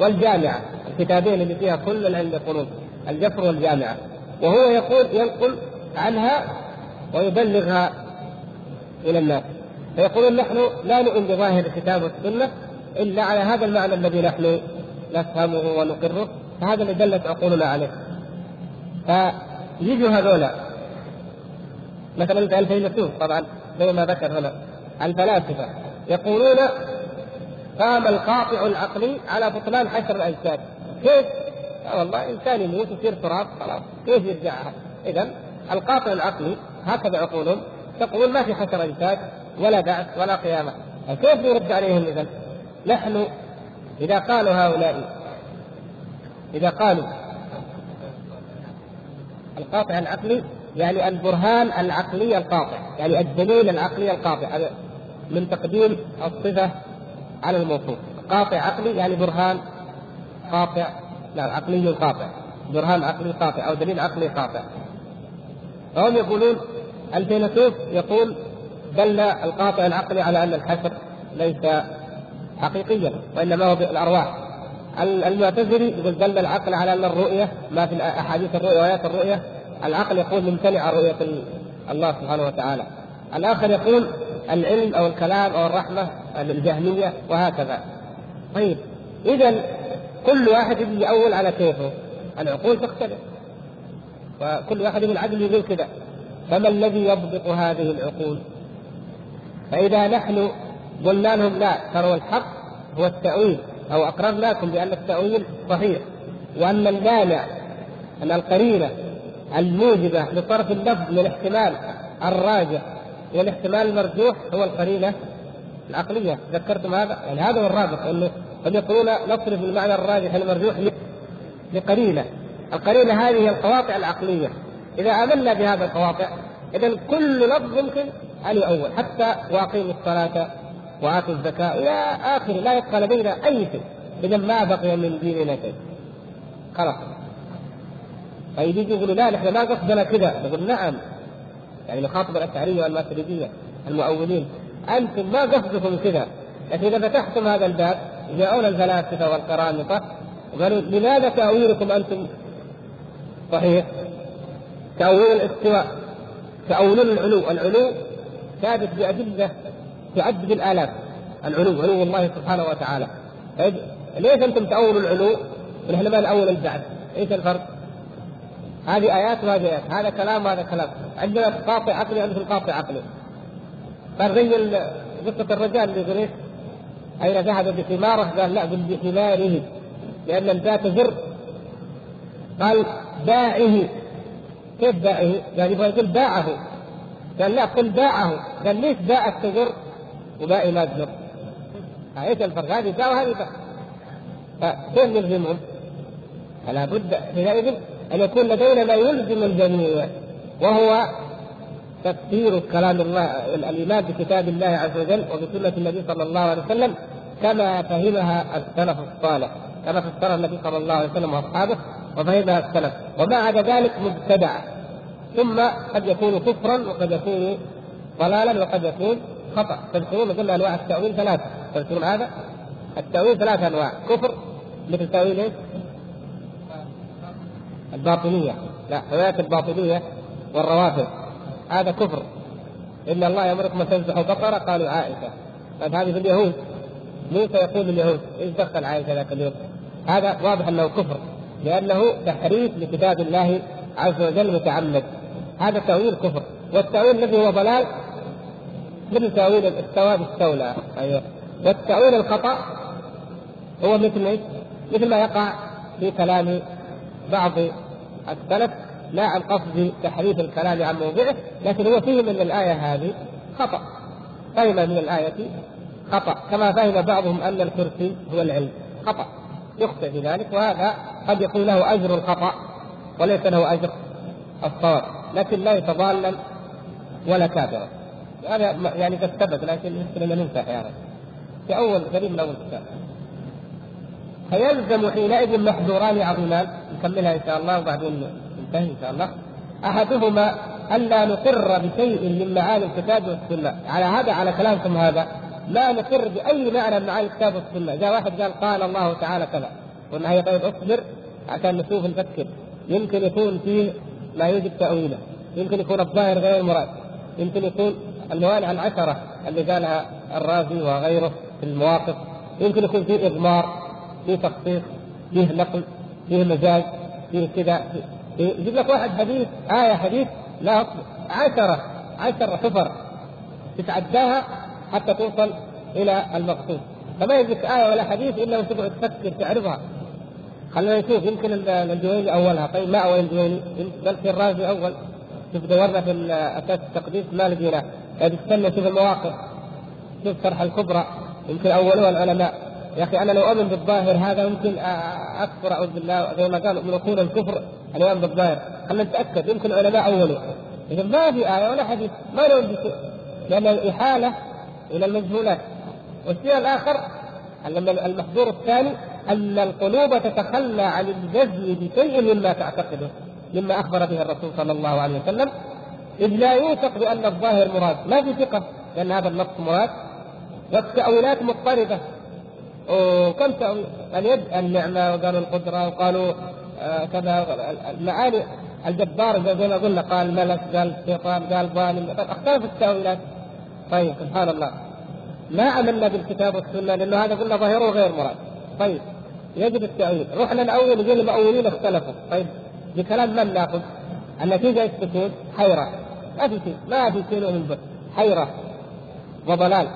والجامعة. الكتابين اللي فيها كل العلم يقولون الجفر والجامعة. وهو يقول ينقل عنها ويبلغها إلى الناس. فيقولون نحن لا نؤمن بظاهر الكتاب والسنة إلا على هذا المعنى الذي نحن نفهمه ونقره. فهذا اللي دلت عقولنا عليه. فيجوا هذولا. مثلا الفيلسوف طبعا زي ما ذكر هنا. الفلاسفه يقولون قام القاطع العقلي على بطلان حشر الاجساد كيف؟ لا والله إنسان يموت يصير تراب خلاص. كيف يرجع؟ اذا القاطع العقلي هكذا عقولهم تقول ما في حشر أجساد ولا بعث ولا قيامة. كيف يرد عليهم اذا؟ نحن إذا قالوا هؤلاء إذا قالوا القاطع العقلي يعني البرهان العقلي القاطع يعني الدليل العقلي القاطع من تقديم الصفة على الموصوف. قاطع عقلي يعني برهان قاطع لا عقلي قاطع برهان عقلي قاطع أو دليل عقلي قاطع. فهم يقولون الفيلسوف يقول دل القاطع العقلي على أن الحشر ليس حقيقيا وإنما هو بالأرواح. المعتزلي يقول دل العقل على أن الرؤية ما في أحاديث الرؤية وآيات الرؤية العقل يقول ممتنع رؤية الله سبحانه وتعالى. الآخر يقول العلم أو الكلام أو الرحمة الجهمية وهكذا. طيب إذا كل واحد يجي اول على كيفه. العقول تختلف. وكل واحد من العقل يقول كذا. فما الذي يضبط هذه العقول؟ فإذا نحن قلنا لهم لا ترى الحق هو التأويل. أو أقررناكم بأن التأويل صحيح. وأن المانع أن القرينة الموجبة لطرف اللفظ من الاحتمال الراجح والاحتمال المرجوح هو القرينة العقلية. ذكرتم هذا؟ يعني هذا هو الرابط أنه قد يقولون نصرف المعنى الراجح المرجوح لقرينة. القرينة هذه هي القواطع العقلية. إذا آمنا بهذا القواطع إذا كل لفظ يمكن أن يؤول حتى وأقيموا الصلاة وآتوا الزكاة إلى آخره. لا يبقى لدينا أي شيء إذا ما بقي من ديننا شيء. خلاص. طيب يجي يقولوا لا نحن ما قصدنا كذا نقول نعم. يعني نخاطب الأشعرية والماتريدية المؤولين أنتم ما قصدكم كذا لكن إذا فتحتم هذا الباب جاءونا الفلاسفة والقرامطة وقالوا لماذا تأويلكم أنتم؟ صحيح؟ تأويل الاستواء. تأويل العلو، العلو ثابت بأدلة تعد بالالاف العلو علو الله سبحانه وتعالى طيب ليش أنتم تأولوا العلو ونحن ما نأول البعث؟ إيش الفرق؟ هذه آيات وهذه آيات، هذا كلام وهذا كلام، عندنا قاطع عقلي عندكم قاطع عقلي. قال زي قصة الرجال اللي يقول إيش؟ أين ذهب بحماره؟ قال لا بل بحماره لأن الباء تزر قال باعه كيف باعه؟ يعني يبغى يقول باعه قال لا قل باعه قال ليش باع التجر وباقي ما تجر؟ إيش الفرق؟ هذه باع وهذه باع فكيف نلزمهم؟ فلا بد حينئذ أن يكون لدينا ما يلزم الجميع وهو تفسير كلام الله الإيمان بكتاب الله عز وجل وبسنة النبي صلى الله عليه وسلم كما فهمها السلف الصالح كما فسرها النبي صلى الله عليه وسلم وأصحابه وفهمها السلف وما عدا ذلك مبتدع ثم قد يكون كفرا وقد يكون ضلالا وقد يكون خطأ. تذكرون قلنا أنواع التأويل ثلاثة. تذكرون هذا؟ التأويل ثلاث أنواع. كفر مثل تأويل إيش؟ الباطنية. لا رواية الباطنية والروافض. هذا كفر. إن الله يأمركم أن تنزحوا بقرة قالوا عائشة. طيب هذه في اليهود. موسى يقول لليهود إيش دخل عائشة ذاك اليوم؟ هذا واضح أنه كفر لأنه تحريف لكتاب الله عز وجل متعمد. هذا تأويل كفر. والتأويل الذي هو ضلال مثل تأويل استوى باستولى أيوه. والتأويل الخطأ هو مثل إيش؟ مثل ما يقع في كلام بعض السلف لا عن قصد تحريف الكلام عن موضعه لكن هو فيه من الآية هذه خطأ. فهم من الآية خطأ. كما فهم بعضهم أن الكرسي هو العلم. خطأ. يخطئ في ذلك وهذا قد يكون له أجر الخطأ وليس له أجر الصواب. لكن لا يتضالل ولا كافرا هذا يعني قد ثبت لكن المسلم ننسى أحيانا في أول قريب من أول كتاب. فيلزم حينئذ محظوران عظيمان نكملها إن شاء الله وبعدين ننتهي إن شاء الله. أحدهما الا نقر بشيء من معاني الكتاب والسنة. على هذا على كلامكم هذا لا نقر بأي معنى من معاني الكتاب والسنة. جاء واحد قال قال الله تعالى كذا. قلنا هي طيب اصبر عشان نشوف نفكر. يمكن يكون فيه ما يوجد تأويله. يمكن يكون الظاهر غير المراد يمكن يكون الموانع العشرة اللي قالها الرازي وغيره في المواقف يمكن يكون فيه إضمار فيه تخصيص فيه نقل فيه مجاز فيه كذا. يجيب لك واحد حديث آية حديث لا عشرة عشرة حفر تتعداها حتى توصل إلى المقصود. فما يجيك آية ولا حديث إلا وتقعد تفكر تعرفها خلينا نشوف يمكن الجويني أولها. طيب ما أول الجويني؟ بل في الرازي أول. شوف دورنا في أساس التقديس ما لقينا يعني استنى شوف المواقف شوف شرح الكبرى يمكن أولها العلماء. يا أخي أنا لو أؤمن بالظاهر هذا ممكن أكفر أعوذ بالله زي ما قالوا من أصول الكفر الايمان بالظاهر. خلينا نتأكد يمكن العلماء أولوا. اذا ما في آية ولا حديث ما بشيء لأن الإحالة إلى المجهولات. والشيء الآخر المحظور الثاني أن القلوب تتخلى عن الجزم بشيء مما تعتقده مما أخبر به الرسول صلى الله عليه وسلم. إذ لا يوثق بأن الظاهر مراد ما في ثقة؟ لأن هذا النص مراد. والتاويلات مضطربه وكم اليد النعمة وقالوا القدرة وقالوا آه كذا المعاني الجبار زي ما قلنا قال ملك قال شيطان قال ظالم. اختلفت التأويلات. طيب سبحان الله. ما عملنا بالكتاب والسنة لأنه هذا قلنا ظاهره غير مراد. طيب يجب التأويل. رحنا نأول نقول المؤولين اختلفوا. طيب بكلام من نأخذ؟ النتيجة إيش؟ حيره ما في شيء ما في شيء من به حيرة وضلال.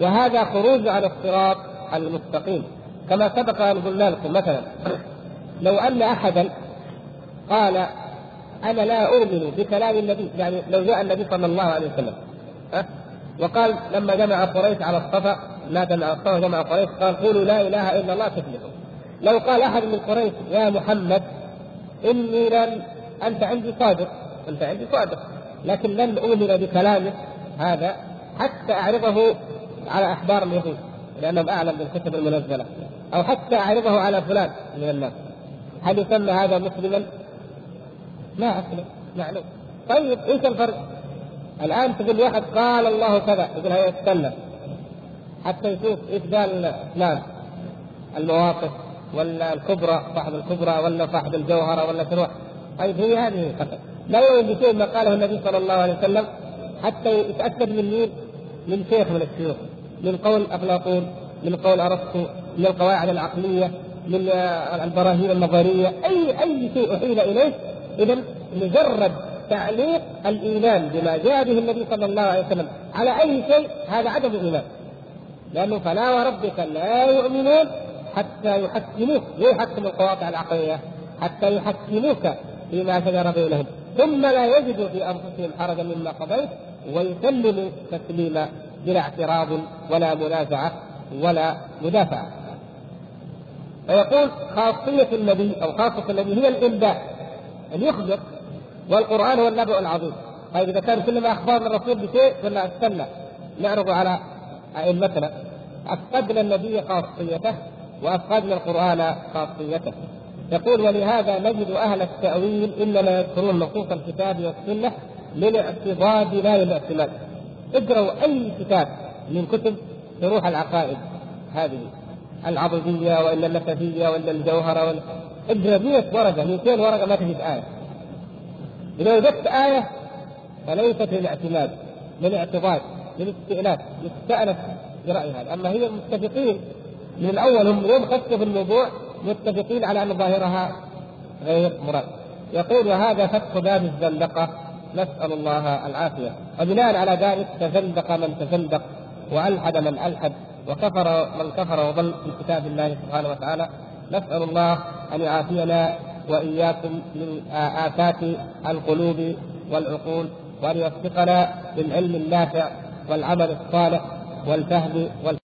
وهذا خروج على الصراط المستقيم. كما سبق أن قلنا لكم مثلا لو أن احدا قال أنا لا أؤمن بكلام النبي يعني لو جاء النبي صلى الله عليه وسلم أه؟ وقال لما جمع قريش على الصفا لا جمع الصفا جمع قريش قال قولوا لا إله إلا الله تفلحوا. لو قال أحد من قريش يا محمد إني لن أنت عندي صادق أنت عندي صادق. لكن لن أؤمن بكلامه هذا حتى أعرضه على احبار اليهود لأنهم أعلم بالكتب المنزلة. أو حتى أعرضه على فلان من الناس. هل يسمى هذا مسلما؟ ما أسلم معلوم. طيب إيش الفرق؟ الآن تقول واحد قال الله كذا يقول هيا استنى. حتى يشوف إيش قال فلان. المواقف ولا الكبرى صاحب الكبرى ولا صاحب الجوهرة ولا شنو. طيب هي هذه خطأ لا يؤمن بشيء ما قاله النبي صلى الله عليه وسلم حتى يتأكد من مين؟ من شيخ من الشيوخ من قول افلاطون من قول ارسطو من القواعد العقلية من البراهين النظرية أي أي شيء أحيل إليه اذا مجرد تعليق الإيمان بما جاء به النبي صلى الله عليه وسلم على أي شيء هذا عدم ايمان لأنه فلا وربك لا يؤمنون حتى يحكموك يحكموا القواطع العقلية؟ حتى يحكموك فيما شجر بينهم ثم لا يجدوا في أنفسهم حرجا مما قضيت ويسلموا تسليما بلا اعتراض ولا منازعة ولا مدافعة. فيقول خاصية النبي أو خاصة النبي هي الإنباء أن يخبر والقرآن هو النبأ العظيم. طيب إذا كان كلما أخبرنا الرسول بشيء قلنا استنى نعرض على أئمتنا. أفقدنا النبي خاصيته وأفقدنا القرآن خاصيته. يقول ولهذا نجد أهل التأويل إنما يذكرون نصوص الكتاب والسنة للاعتضاد لا للاعتماد. اقرأوا أي كتاب من كتب شروح العقائد. هذه العضدية وإلا النسفية وإلا الجوهرة ولا اقرأ 100 ورقة 200 ورقة ما تجد آية. إذا وجدت آية فليست للاعتماد للاعتضاد للاستئناف. يستأنف برأي هذا. أما هي متفقين من الأول هم يوم في الموضوع متفقين على أن ظاهرها غير مراد. يقول وهذا فتح باب الزندقة نسأل الله العافية. وبناء على ذلك تزندق من تزندق وألحد من ألحد وكفر من كفر وضل في كتاب الله سبحانه وتعالى. نسأل الله أن يعافينا وإياكم من آفات القلوب والعقول وأن يوفقنا للعلم النافع والعمل الصالح والفهم وال